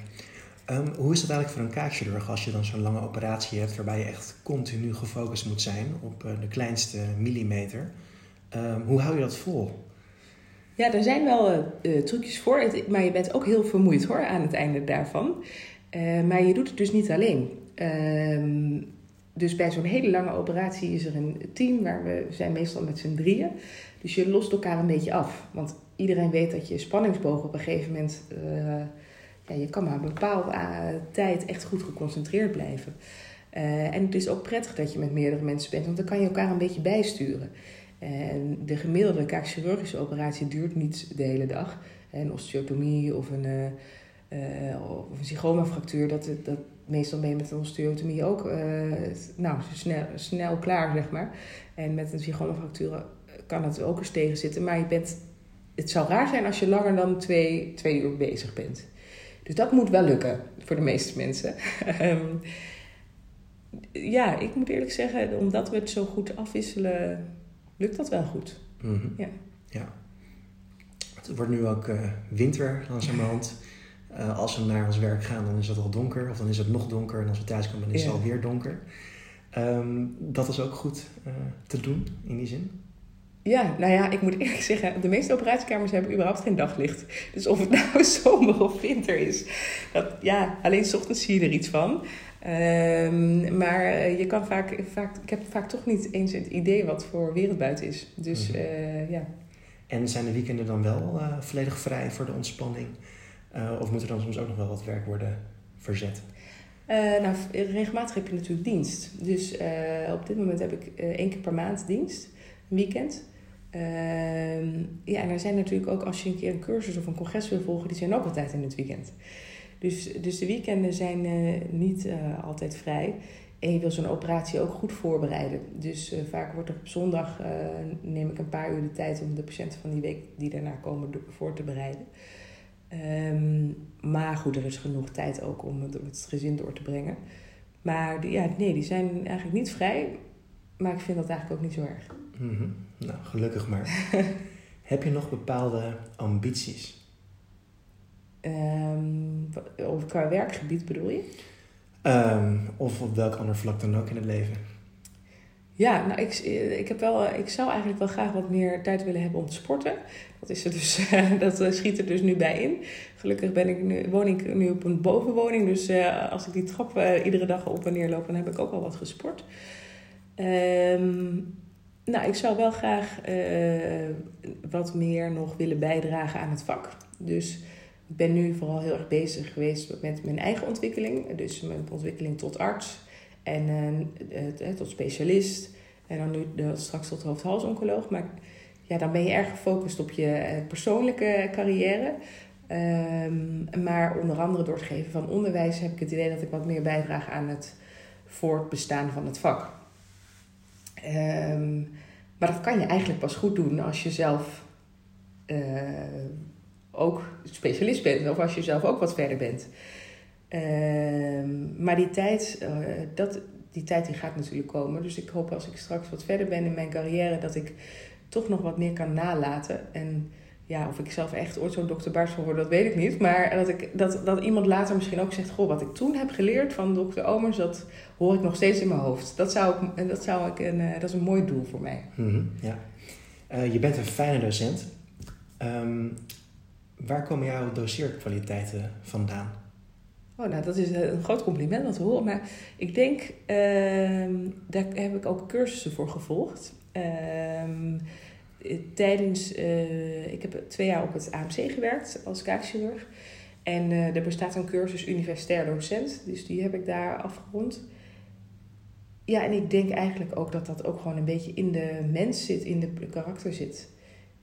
S1: Um, hoe is het eigenlijk voor een kaakchirurg als je dan zo'n lange operatie hebt waarbij je echt continu gefocust moet zijn op uh, de kleinste millimeter? Um, hoe hou je dat vol?
S2: Ja, er zijn wel uh, trucjes voor, maar je bent ook heel vermoeid hoor aan het einde daarvan. Maar je doet het dus niet alleen. Um, dus bij zo'n hele lange operatie is er een team waar we zijn meestal met z'n drieën. Dus je lost elkaar een beetje af. Want iedereen weet dat je spanningsboog op een gegeven moment je kan maar een bepaalde uh, tijd echt goed geconcentreerd blijven. Uh, en het is ook prettig dat je met meerdere mensen bent, want dan kan je elkaar een beetje bijsturen. En de gemiddelde kaakchirurgische operatie duurt niet de hele dag. Een osteotomie of een, uh, of een zygoma-fractuur, dat, dat meestal je met een osteotomie ook nou, snel, snel klaar, zeg maar. En met een zygoma-fractuur kan het ook eens tegen zitten, maar je bent, het zou raar zijn als je langer dan twee, twee uur bezig bent. Dus dat moet wel lukken voor de meeste mensen. Ehm, ja, ik moet eerlijk zeggen, omdat we het zo goed afwisselen, lukt dat wel goed.
S1: Mm -hmm.
S2: ja.
S1: ja. Het wordt nu ook uh, winter langzamerhand. Uh, als we naar ons werk gaan, dan is het al donker. Of dan is het nog donker. En als we thuis komen, dan is het ja. alweer donker. Um, dat is ook goed uh, te doen, in die zin.
S2: Ja, nou ja, ik moet eerlijk zeggen, de meeste operatiekamers hebben überhaupt geen daglicht. Dus of het nou zomer of winter is, dat, ja, alleen 's ochtends zie je er iets van. Um, maar je kan vaak, vaak, ik heb vaak toch niet eens het idee wat voor het buiten is. Dus mm -hmm. uh, ja.
S1: En zijn de weekenden dan wel uh, volledig vrij voor de ontspanning? Uh, of moet er dan soms ook nog wel wat werk worden verzet?
S2: nou, regelmatig heb je natuurlijk dienst. Dus op dit moment heb ik één keer per maand dienst, weekend. Uh, ja, en er zijn natuurlijk ook, als je een keer een cursus of een congres wil volgen, die zijn ook altijd in het weekend. Dus, dus de weekenden zijn uh, niet uh, altijd vrij. En je wil zo'n operatie ook goed voorbereiden. Dus vaak wordt er op zondag, neem ik een paar uur de tijd om de patiënten van die week die daarna komen voor te bereiden. Um, maar goed, er is genoeg tijd ook om het, om het gezin door te brengen. Maar die, ja, nee, die zijn eigenlijk niet vrij. Maar ik vind dat eigenlijk ook niet zo erg.
S1: Mm -hmm. Nou, gelukkig maar. Heb je nog bepaalde ambities?
S2: Um, of qua werkgebied bedoel je?
S1: Um, of op welk ander vlak dan ook in het leven?
S2: Ja, nou, ik, ik, heb wel, ik zou eigenlijk wel graag wat meer tijd willen hebben om te sporten. Dat, is er dus, dat schiet er dus nu bij in. Gelukkig ben ik nu, woon ik nu op een bovenwoning. Dus uh, als ik die trap uh, iedere dag op en neer loop, dan heb ik ook al wat gesport. Um, nou, ik zou wel graag uh, wat meer nog willen bijdragen aan het vak. Dus ik ben nu vooral heel erg bezig geweest met mijn eigen ontwikkeling. Dus mijn ontwikkeling tot arts en uh, tot specialist. En dan nu straks tot hoofd-halsoncoloog. Maar ja, dan ben je erg gefocust op je persoonlijke carrière. Um, maar onder andere door het geven van onderwijs heb ik het idee dat ik wat meer bijdraag aan het voortbestaan van het vak. Um, maar dat kan je eigenlijk pas goed doen als je zelf uh, ook specialist bent of als je zelf ook wat verder bent. Uh, maar die tijd, uh, dat, die tijd die gaat natuurlijk komen. Dus ik hoop als ik straks wat verder ben in mijn carrière dat ik toch nog wat meer kan nalaten. En ja, of ik zelf echt ooit zo'n dokter Baars wil worden, dat weet ik niet. Maar dat, ik, dat, dat iemand later misschien ook zegt... Goh, wat ik toen heb geleerd van dokter Omers... dat hoor ik nog steeds in mijn hoofd. Dat, zou ik, dat, zou ik een, eh, dat is een mooi doel voor mij.
S1: Mm ja. Uh, je bent een fijne docent. Um, waar komen jouw doseerkwaliteiten vandaan?
S2: Oh, nou, dat is een groot compliment om te horen. Maar ik denk, uh, daar heb ik ook cursussen voor gevolgd. Uh, tijdens, uh, ik heb twee jaar op het AMC gewerkt als kaakchirurg. En uh, er bestaat een cursus universitair docent, dus die heb ik daar afgerond. Ja, en ik denk eigenlijk ook dat dat ook gewoon een beetje in de mens zit, in de karakter zit.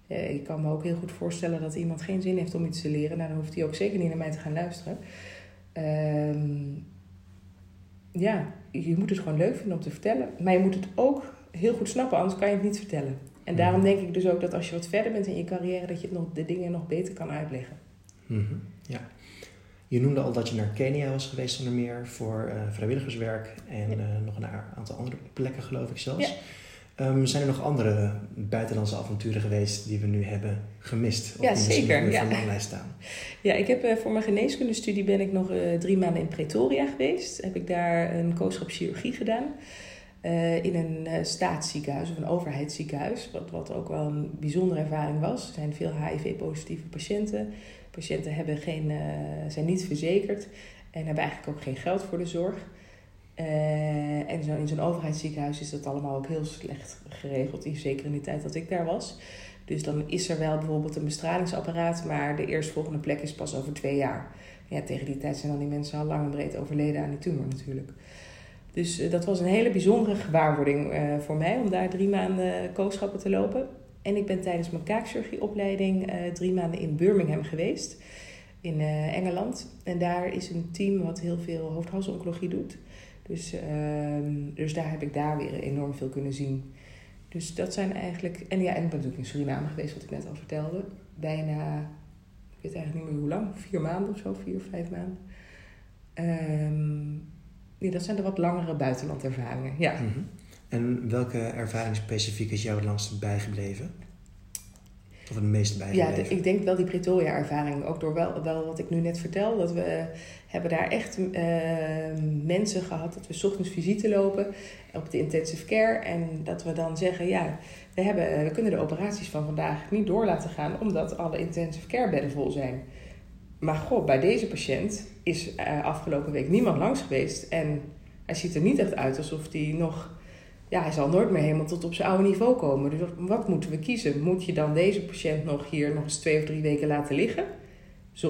S2: Uh, ik kan me ook heel goed voorstellen dat iemand geen zin heeft om iets te leren. Nou, dan hoeft hij ook zeker niet naar mij te gaan luisteren. Uh, ja, je moet het gewoon leuk vinden om te vertellen. Maar je moet het ook heel goed snappen, anders kan je het niet vertellen. En daarom denk ik dus ook dat als je wat verder bent in je carrière, dat je het nog, de dingen nog beter kan uitleggen.
S1: Mm -hmm. Ja. Je noemde al dat je naar Kenia was geweest onder meer voor uh, vrijwilligerswerk en ja. uh, nog een aantal andere plekken geloof ik zelfs. Ja. Um, zijn er nog andere buitenlandse avonturen geweest die we nu hebben gemist?
S2: Of ja, die zeker.
S1: Ja. Van de staan?
S2: ja, ik heb uh, voor mijn geneeskundestudie ben ik nog drie maanden in Pretoria geweest. Heb ik daar een kooschap chirurgie gedaan. Uh, in een uh, staatsziekenhuis of een overheidsziekenhuis, wat, wat ook wel een bijzondere ervaring was. Er zijn veel HIV-positieve patiënten. Patiënten hebben geen, uh, zijn niet verzekerd en hebben eigenlijk ook geen geld voor de zorg. en zo, in zo'n overheidsziekenhuis is dat allemaal ook heel slecht geregeld, zeker in die tijd dat ik daar was. Dus dan is er wel bijvoorbeeld een bestralingsapparaat, maar de eerstvolgende plek is pas over twee jaar. Ja, tegen die tijd zijn dan die mensen al lang en breed overleden aan die tumor natuurlijk. Dus uh, dat was een hele bijzondere gewaarwording uh, voor mij om daar drie maanden kooschappen te lopen. En ik ben tijdens mijn kaakchirurgieopleiding drie maanden in Birmingham geweest, in Engeland. En daar is een team wat heel veel hoofd-halsoncologie doet. Dus, ehm, dus daar heb ik daar weer enorm veel kunnen zien. Dus dat zijn eigenlijk. En ja, en ik ben natuurlijk in Suriname geweest, wat ik net al vertelde. Bijna, ik weet eigenlijk niet meer hoe lang, vier maanden of zo, vier of vijf maanden. Um, Nee, dat zijn de wat langere buitenlandervaringen, ja. Mm
S1: -hmm. En welke ervaring specifiek is jou het langst bijgebleven? Of het meest bijgebleven?
S2: Ja, de, ik denk wel die Pretoria-ervaring. Ook door wel, wel wat ik nu net vertel. Dat we hebben daar echt uh, mensen gehad dat we ochtends visite lopen op de intensive care. En dat we dan zeggen, ja, we, hebben, we kunnen de operaties van vandaag niet door laten gaan... omdat alle intensive care bedden vol zijn. Maar god, bij deze patiënt is uh, afgelopen week niemand langs geweest. En hij ziet er niet echt uit alsof hij nog... Ja, hij zal nooit meer helemaal tot op zijn oude niveau komen. Dus wat moeten we kiezen? Moet je dan deze patiënt nog hier nog eens twee of drie weken laten liggen?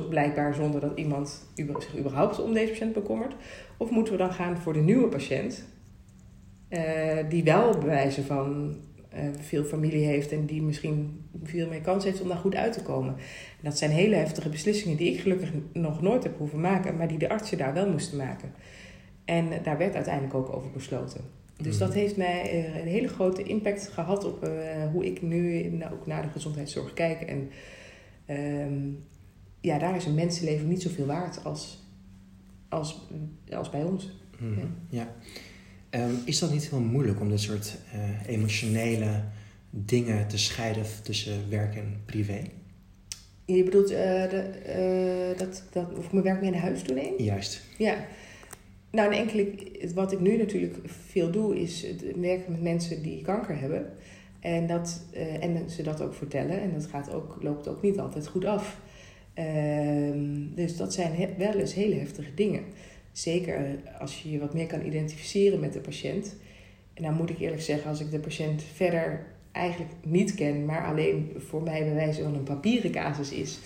S2: Blijkbaar zonder dat iemand zich überhaupt om deze patiënt bekommert. Of moeten we dan gaan voor de nieuwe patiënt? Uh, die wel bewijzen van veel familie heeft en die misschien veel meer kans heeft om daar goed uit te komen. En dat zijn hele heftige beslissingen die ik gelukkig nog nooit heb hoeven maken, maar die de artsen daar wel moesten maken. En daar werd uiteindelijk ook over besloten. Dus mm. dat heeft mij uh, een hele grote impact gehad op hoe ik nu ook naar de gezondheidszorg kijk. En ehm, ja, daar is een mensenleven niet zoveel waard als, als, als bij ons.
S1: Mm. ja. ja. Um, is dat niet heel moeilijk om dit soort uh, emotionele dingen te scheiden tussen werk en privé?
S2: Je bedoelt uh, de, uh, dat, dat, of ik mijn werk mee naar huis toe neem?
S1: Juist.
S2: Ja. Nou, en enkele, wat ik nu natuurlijk veel doe, is het werken met mensen die kanker hebben. En, dat, uh, en ze dat ook vertellen. En dat gaat ook, loopt ook niet altijd goed af. Ehm, dus dat zijn wel eens hele heftige dingen. Zeker als je je wat meer kan identificeren met de patiënt. En dan moet ik eerlijk zeggen, als ik de patiënt verder eigenlijk niet ken, maar alleen voor mij bij wijze van een papieren casus is.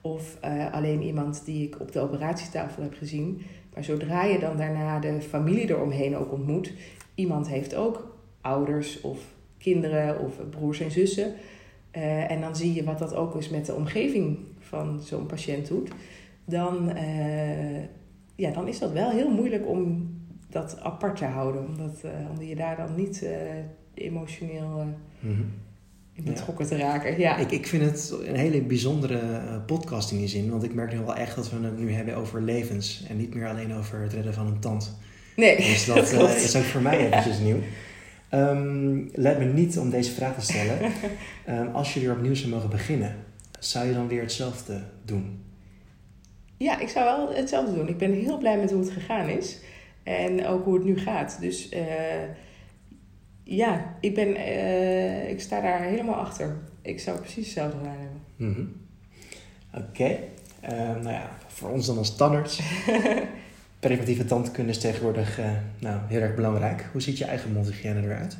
S2: Of uh, alleen iemand die ik op de operatietafel heb gezien. Maar zodra je dan daarna de familie eromheen ook ontmoet, iemand heeft ook ouders of kinderen of broers en zussen. Uh, en dan zie je wat dat ook is met de omgeving van zo'n patiënt doet. Dan, ja, dan is dat wel heel moeilijk om dat apart te houden. Omdat, omdat je daar dan niet emotioneel mm in betrokken te raken. Ja.
S1: Ik, ik vind het een hele bijzondere podcast in die zin. Want ik merk nu wel echt dat we het nu hebben over levens. En niet meer alleen over het redden van een tand.
S2: Nee,
S1: dus dat, dat is ook voor mij eventjes nieuw. Um, let me niet om deze vraag te stellen. um, als je weer opnieuw zou mogen beginnen, zou je dan weer hetzelfde doen?
S2: Ja, ik zou wel hetzelfde doen. Ik ben heel blij met hoe het gegaan is. En ook hoe het nu gaat. Dus uh, ja, ik, ben, uh, ik sta daar helemaal achter. Ik zou precies hetzelfde gedaan hebben.
S1: Mm -hmm. Oké. Okay. Uh, nou ja, voor ons dan als tandarts. preventieve tandkunde is tegenwoordig nou, heel erg belangrijk. Hoe ziet je eigen mondhygiëne eruit?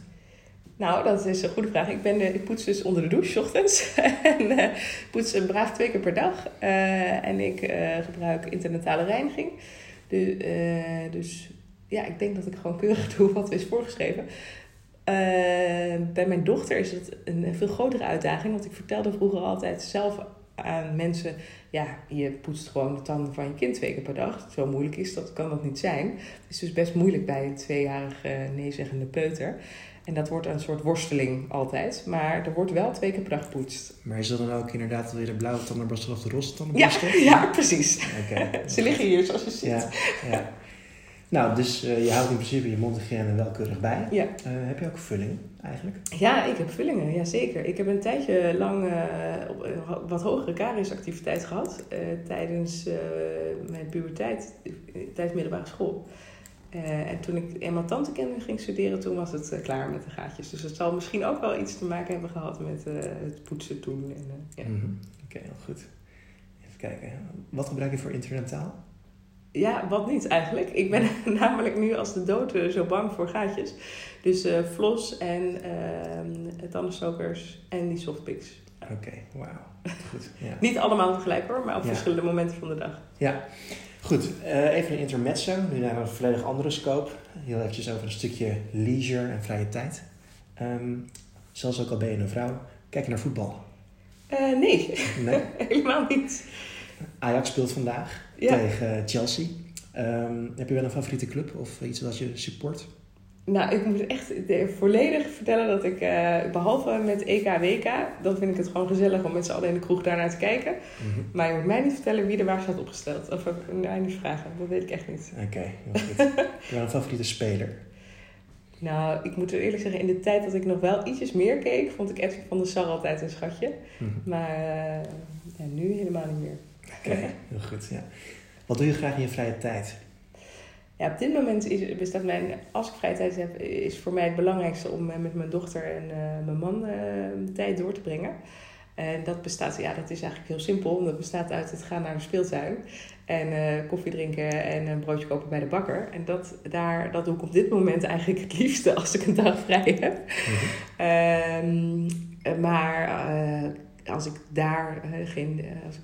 S2: Nou, dat is een goede vraag. Ik, ben de, ik poets dus onder de douche, ochtends. en uh, poets een braaf twee keer per dag. Uh, en ik gebruik internetale reiniging. De, dus ja, ik denk dat ik gewoon keurig doe wat is voorgeschreven. bij mijn dochter is het een veel grotere uitdaging. Want ik vertelde vroeger altijd zelf aan mensen, ja, je poetst gewoon de tanden van je kind twee keer per dag. Zo moeilijk is dat, kan dat niet zijn. Het is dus best moeilijk bij een tweejarige neezeggende peuter. En dat wordt een soort worsteling altijd. Maar er wordt wel twee keer per dag gepoetst.
S1: Maar is dat dan ook inderdaad weer de blauwe tandenborstel of de roze tandenborstel?
S2: Ja, ja precies. Okay. Ze liggen hier zoals je ziet.
S1: Ja, ja. Nou, dus uh, je houdt in principe je mondhygiëne wel keurig bij.
S2: Ja.
S1: Uh, heb je ook vullingen eigenlijk?
S2: Ja, ik heb vullingen, ja zeker. Ik heb een tijdje lang uh, wat hogere kariesactiviteit gehad tijdens mijn puberteit, tijdens middelbare school. En toen ik eenmaal tantekennis ging studeren, toen was het klaar met de gaatjes. Dus het zal misschien ook wel iets te maken hebben gehad met het poetsen toen. En,
S1: mm -hmm. Oké, okay, heel goed. Even kijken. Wat gebruik je voor internetaal?
S2: Ja, wat niet eigenlijk. Ik ben namelijk nu als de dood zo bang voor gaatjes. Dus flos en uh, tandenstokers en die softpicks.
S1: Oké, okay, wauw. Goed. Ja.
S2: niet allemaal tegelijk hoor, maar op ja. verschillende momenten van de dag.
S1: Ja, goed. Uh, even een intermezzo, nu naar een volledig andere scope. Heel eventjes over een stukje leisure en vrije tijd. Um, zelfs ook al ben je een vrouw, kijk je naar voetbal?
S2: Uh, nee,
S1: nee?
S2: helemaal niet.
S1: Ajax speelt vandaag ja. tegen Chelsea. Um, heb je wel een favoriete club of iets wat je support?
S2: Nou, ik moet echt volledig vertellen dat ik, uh, behalve met EK, WK, dan vind ik het gewoon gezellig om met z'n allen in de kroeg daarnaar te kijken. Mm -hmm. Maar je moet mij niet vertellen wie er waar staat opgesteld. Of mij niet vragen, dat weet ik echt niet.
S1: Oké, okay, heel goed. wel een favoriete speler?
S2: Nou, ik moet eerlijk zeggen, in de tijd dat ik nog wel ietsjes meer keek, vond ik Edwin van der Sar altijd een schatje. Mm -hmm. Maar uh, ja, nu helemaal niet meer.
S1: Oké, okay, heel goed. Ja. Wat doe je graag in je vrije tijd?
S2: Ja, op dit moment is, bestaat mijn, als ik vrije tijd heb, is voor mij het belangrijkste om met mijn dochter en uh, mijn man uh, de tijd door te brengen. En dat bestaat, ja, dat is eigenlijk heel simpel. Dat bestaat uit het gaan naar de speeltuin en uh, koffie drinken en een broodje kopen bij de bakker. En dat, daar, dat doe ik op dit moment eigenlijk het liefste als ik een dag vrij heb. Mm-hmm. um, maar als ik daar geen, als ik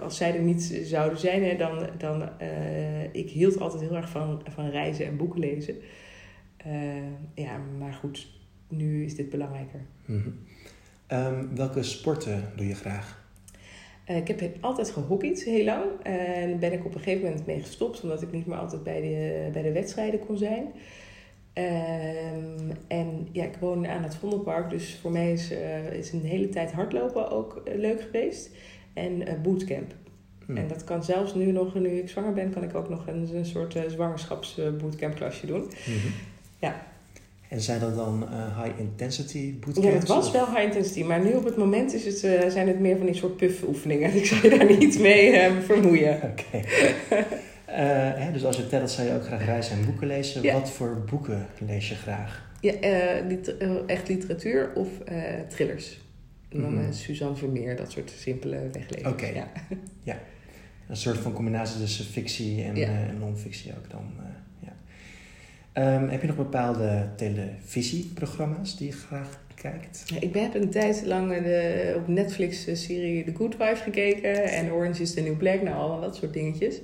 S2: als zij er niet zouden zijn, hè, dan, dan uh, ik hield altijd heel erg van, van reizen en boeken lezen. Uh, ja, maar goed, nu is dit belangrijker.
S1: Mm -hmm. um, welke sporten doe je graag?
S2: Uh, ik heb altijd gehockeyd heel lang. En ben ik op een gegeven moment mee gestopt, omdat ik niet meer altijd bij de, bij de wedstrijden kon zijn. Um, en ja, ik woon aan het Vondelpark, dus voor mij is, is een hele tijd hardlopen ook leuk geweest en uh, bootcamp. Hmm. En dat kan zelfs nu nog, nu ik zwanger ben, kan ik ook nog een, een soort uh, zwangerschapsbootcamp klasje doen.
S1: Mm-hmm.
S2: Ja.
S1: En zijn dat dan uh, high intensity bootcamps?
S2: Ja, het was of? wel high intensity, maar nu op het moment is het, zijn het meer van die soort puff oefeningen. Ik zou je daar niet mee vermoeien.
S1: Oké. hè, dus als je telt, zou je ook graag reizen en boeken lezen.
S2: Ja.
S1: Wat voor boeken lees je graag?
S2: Ja, eh, liter- eh, echt literatuur of eh, thrillers.
S1: Mhm.
S2: eh, Suzanne Vermeer, dat soort simpele weglezingen.
S1: Oké.
S2: Ja.
S1: Een soort van combinatie tussen fictie en
S2: Ja.
S1: eh, non-fictie ook dan. eh, ja. Ehm, heb je nog bepaalde televisieprogramma's die je graag kijkt?
S2: Ja, Ik heb een tijd lang eh, de, op Netflix de serie The Good Wife gekeken. En Orange is the New Black. Nou, allemaal dat soort dingetjes.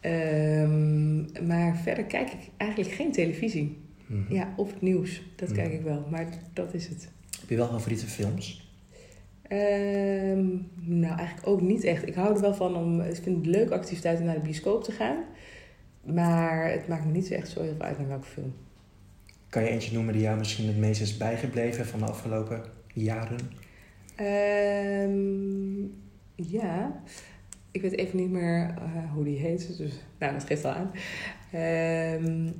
S2: Ehm, maar verder kijk ik eigenlijk geen televisie.
S1: Mhm.
S2: Ja, of het nieuws. Dat
S1: Mhm.
S2: kijk ik wel. Maar dat is het.
S1: Heb je wel favoriete films?
S2: Ehm, nou, eigenlijk ook niet echt. Ik hou er wel van om... Ik vind het leuke activiteit om naar de bioscoop te gaan. Maar het maakt me niet zo echt zo heel veel uit naar welke film.
S1: Kan je eentje noemen die jou misschien het meest is bijgebleven van de afgelopen jaren?
S2: Ehm, ja, ik weet even niet meer eh, hoe die heet. Dus, nou, dat geeft al aan. Ehm,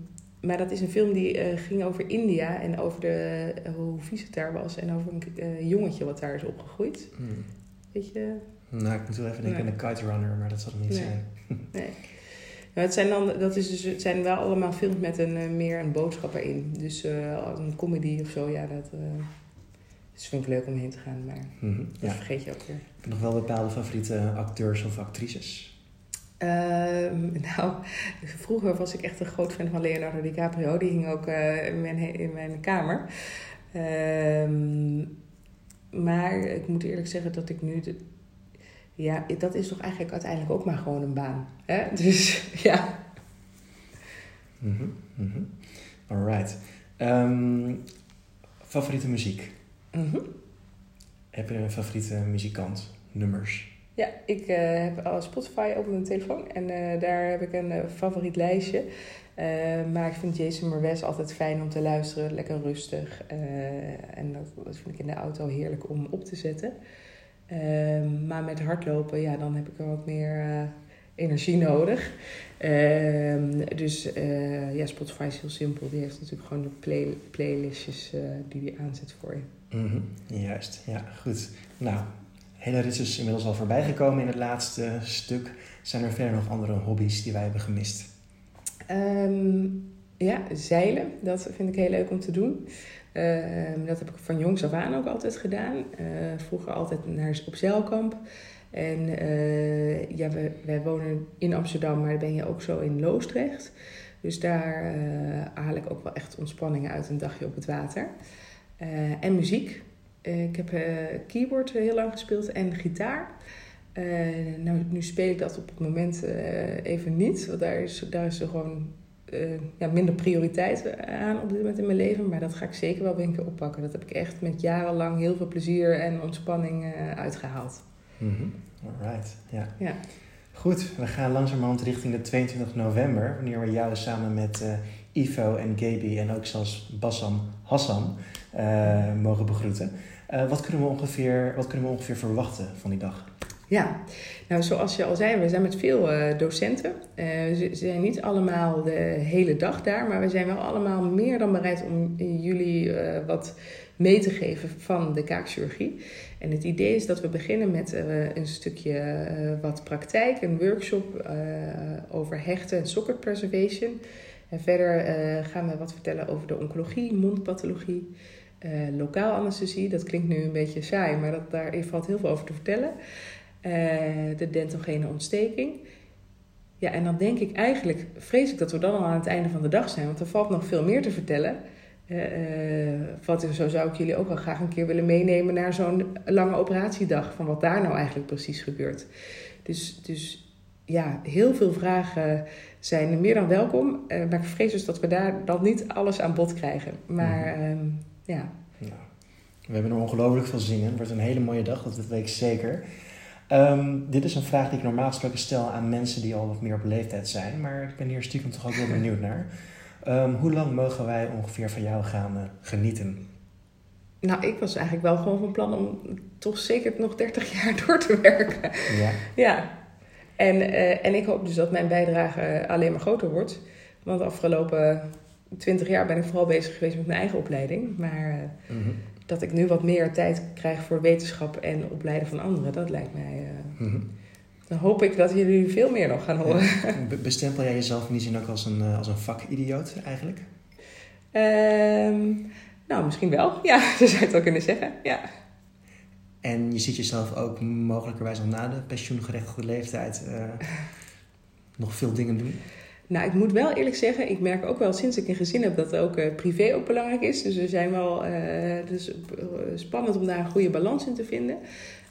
S2: maar dat is een film die eh, ging over India en over de, eh, hoe vies het daar was. En over een eh, jongetje wat daar is opgegroeid.
S1: Hmm.
S2: Weet je?
S1: Nou, ik moet wel even denken
S2: Nee.
S1: aan de Kite Runner, maar dat zal het niet
S2: Nee.
S1: zijn.
S2: Nee. Maar het zijn, dan, dat is dus, het zijn wel allemaal films met een, meer een boodschap erin. Dus een comedy of zo, ja, dat is vind ik leuk om heen te gaan. Maar
S1: Mhm,
S2: dat
S1: Ja.
S2: vergeet je ook weer.
S1: Heb je nog wel bepaalde favoriete acteurs of actrices?
S2: Ehm, nou, vroeger was ik echt een groot fan van Leonardo DiCaprio. Die hing ook eh, in, mijn, in mijn kamer. Ehm, maar ik moet eerlijk zeggen dat ik nu... De, ja, dat is toch eigenlijk uiteindelijk ook maar gewoon een baan. Hè? Dus ja.
S1: Mhm, mhm. Alright. Ehm, favoriete muziek?
S2: Mhm.
S1: Heb je een favoriete muzikant? Nummers?
S2: Ja, ik eh, heb Spotify op mijn telefoon en eh, daar heb ik een eh, favoriet lijstje. Maar ik vind Jason Mraz altijd fijn om te luisteren, lekker rustig. En dat, dat vind ik in de auto heerlijk om op te zetten. Ehm, maar met hardlopen, ja, dan heb ik er wat meer energie nodig. Ehm, dus ja, Spotify is heel simpel. Die heeft natuurlijk gewoon de play, playlistjes die die aanzet voor je.
S1: Mhm, Juist, ja, goed. Nou, hele rit is inmiddels al voorbij gekomen in het laatste stuk. Zijn er verder nog andere hobby's die wij hebben gemist?
S2: Ehm, ja, zeilen. Dat vind ik heel leuk om te doen. Ehm, dat heb ik van jongs af aan ook altijd gedaan. Eh, vroeger altijd naar, op zeilkamp. En eh, ja, we, wij wonen in Amsterdam, maar ben je ook zo in Loosdrecht. Dus daar eh, haal ik ook wel echt ontspanning uit een dagje op het water. En muziek. Eh, ik heb eh, keyboard heel lang gespeeld en gitaar. Eh, nou, nu speel ik dat op het moment even niet. Want daar is, daar is er gewoon ja, minder prioriteit aan op dit moment in mijn leven. Maar dat ga ik zeker wel weer een keer oppakken. Dat heb ik echt met jarenlang heel veel plezier en ontspanning eh, uitgehaald.
S1: Mhm, Alright, ja.
S2: Ja.
S1: Goed, we gaan langzamerhand richting de 22 november, wanneer we jou samen met Ivo en Gaby en ook zelfs Bassam Hassan mogen begroeten. Eh, wat, kunnen we ongeveer, wat kunnen we ongeveer verwachten van die dag?
S2: Ja, nou zoals je al zei, we zijn met veel eh, docenten. Eh, ze zijn niet allemaal de hele dag daar, maar we zijn wel allemaal meer dan bereid om jullie wat mee te geven van de kaakchirurgie. En het idee is dat we beginnen met een stukje wat praktijk, een workshop over hechten en socket preservation. En verder gaan we wat vertellen over de oncologie, mondpathologie, eh, lokaal anesthesie. Dat klinkt nu een beetje saai, maar dat, daar valt heel veel over te vertellen. Eh, de dentogene ontsteking. Ja, en dan denk ik eigenlijk, vrees ik dat we dan al aan het einde van de dag zijn, want er valt nog veel meer te vertellen. Eh, wat, zo zou ik jullie ook wel graag een keer willen meenemen naar zo'n lange operatiedag, van wat daar nou eigenlijk precies gebeurt. Dus, dus ja, heel veel vragen zijn meer dan welkom, maar ik vrees dus dat we daar dan niet alles aan bod krijgen. Maar ehm, ja,
S1: Nou, we hebben er ongelooflijk veel zin in. Het wordt een hele mooie dag, dat weet ik zeker. Ehm, dit is een vraag die ik normaal gesproken stel aan mensen die al wat meer op leeftijd zijn. Maar ik ben hier stiekem toch ook wel benieuwd naar. Ehm, hoe lang mogen wij ongeveer van jou gaan eh, genieten?
S2: Nou, ik was eigenlijk wel gewoon van plan om toch zeker nog 30 jaar door te werken.
S1: Ja.
S2: Ja. En, eh, en ik hoop dus dat mijn bijdrage alleen maar groter wordt. Want de afgelopen 20 jaar ben ik vooral bezig geweest met mijn eigen opleiding. Maar eh,
S1: Mhm.
S2: dat ik nu wat meer tijd krijg voor wetenschap en opleiden van anderen, dat lijkt mij. eh,
S1: Mhm.
S2: Dan hoop ik dat jullie veel meer nog gaan horen.
S1: Be- Bestempel jij jezelf in die zin ook als een, eh, als een vakidioot eigenlijk?
S2: Ehm, nou, misschien wel. Ja, zo zou je het wel kunnen zeggen. Ja.
S1: En je ziet jezelf ook mogelijkerwijs al na de pensioengerechtigde leeftijd nog veel dingen doen?
S2: Nou, ik moet wel eerlijk zeggen, ik merk ook wel sinds ik een gezin heb dat ook eh, privé ook belangrijk is. Dus we zijn wel eh, dus, eh, spannend om daar een goede balans in te vinden.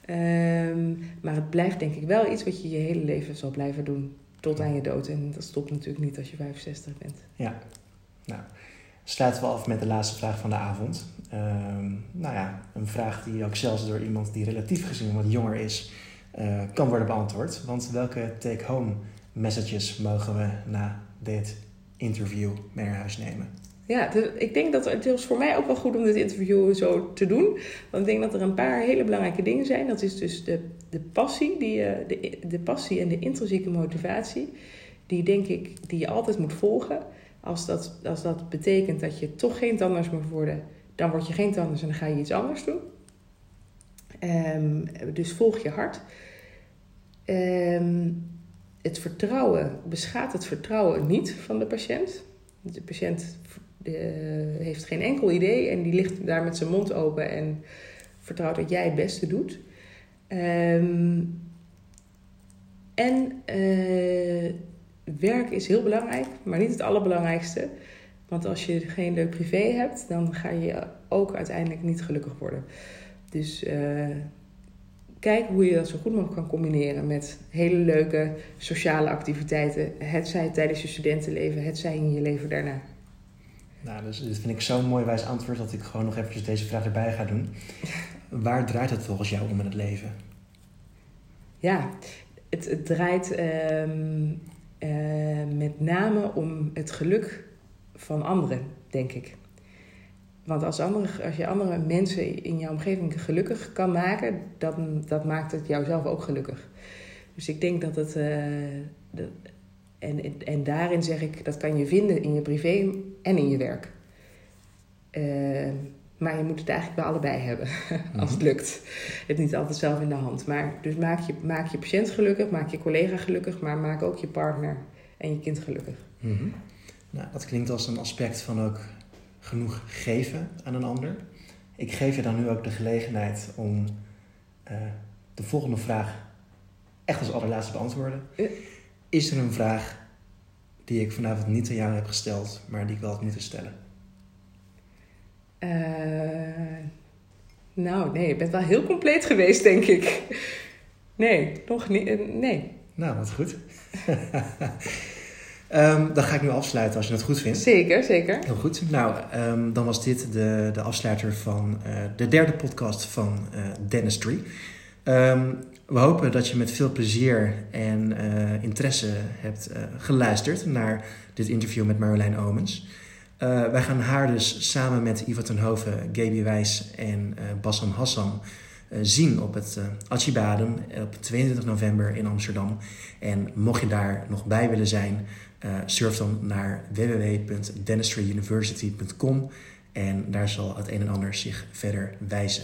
S2: Ehm, maar het blijft denk ik wel iets wat je je hele leven zal blijven doen. Tot aan je dood. En dat stopt natuurlijk niet als je 65 bent.
S1: Ja. Nou, sluiten we af met de laatste vraag van de avond. Ehm, nou ja, een vraag die ook zelfs door iemand die relatief gezien wat jonger is, kan worden beantwoord. Want welke take-home messages mogen we na dit interview mee naar huis nemen?
S2: Ja, ik denk dat het voor mij ook wel goed om dit interview zo te doen. Want ik denk dat er een paar hele belangrijke dingen zijn. Dat is dus de, de passie, die, eh, de, de passie en de intrinsieke motivatie. Die denk ik, die je altijd moet volgen. Als dat, als dat betekent dat je toch geen tandarts moet worden, dan word je geen tandarts en dan ga je iets anders doen. Ehm, dus volg je hart. Ehm, het vertrouwen, beschaadt het vertrouwen niet van de patiënt. De patiënt eh, heeft geen enkel idee en die ligt daar met zijn mond open en vertrouwt dat jij het beste doet. Ehm, en eh, werk is heel belangrijk, maar niet het allerbelangrijkste. Want als je geen leuk privé hebt, dan ga je ook uiteindelijk niet gelukkig worden. Dus eh, kijk hoe je dat zo goed mogelijk kan combineren met hele leuke sociale activiteiten. Het zij tijdens je studentenleven, het zij in je leven daarna.
S1: Nou, dus dit vind ik zo'n mooi wijs antwoord dat ik gewoon nog eventjes deze vraag erbij ga doen. Waar draait het volgens jou om in het leven?
S2: Ja, het, het draait ehm, eh, met name om het geluk van anderen, denk ik. Want als, andere, als je andere mensen in jouw omgeving gelukkig kan maken, dan, dat maakt het jouzelf ook gelukkig. Dus ik denk dat het. eh, dat, en, en daarin zeg ik, dat kan je vinden in je privé en in je werk. Eh, maar je moet het eigenlijk bij allebei hebben, als het lukt. Je hebt niet altijd zelf in de hand. Maar dus maak je, maak je patiënt gelukkig, maak je collega gelukkig, maar maak ook je partner en je kind gelukkig.
S1: Mhm. Nou, dat klinkt als een aspect van ook genoeg geven aan een ander. Ik geef je dan nu ook de gelegenheid om eh, de volgende vraag echt als allerlaatste te beantwoorden.
S2: Ja.
S1: Is er een vraag die ik vanavond niet aan jou heb gesteld, maar die ik wel had moeten stellen?
S2: Eh, nou, nee, je bent wel heel compleet geweest, denk ik. Nee, nog niet. eh, nee,
S1: Nou, wat goed. Ehm, dan ga ik nu afsluiten als je het goed vindt.
S2: zeker, zeker.
S1: Heel goed. Nou, ehm, dan was dit de, de afsluiter van eh, de derde podcast van eh Dentistry. Ehm, we hopen dat je met veel plezier en eh, interesse hebt geluisterd naar dit interview met Marjolein Omens. Wij gaan haar dus samen met Ivo ten Hoven, Gaby Wijs en Bassam Hassan zien op het uh, Achibaden op 22 november in Amsterdam. En mocht je daar nog bij willen zijn, uh, surf dan naar www.dentistryuniversity.com en daar zal het een en ander zich verder wijzen.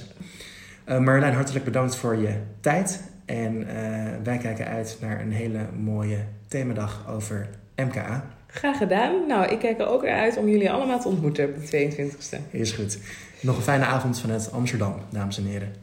S1: Uh, Marjolein, hartelijk bedankt voor je tijd. En uh, wij kijken uit naar een hele mooie themadag over MKA.
S2: Graag gedaan. Nou, ik kijk er ook naar uit om jullie allemaal te ontmoeten op de 22e.
S1: Is goed. Nog een fijne avond vanuit Amsterdam, dames en heren.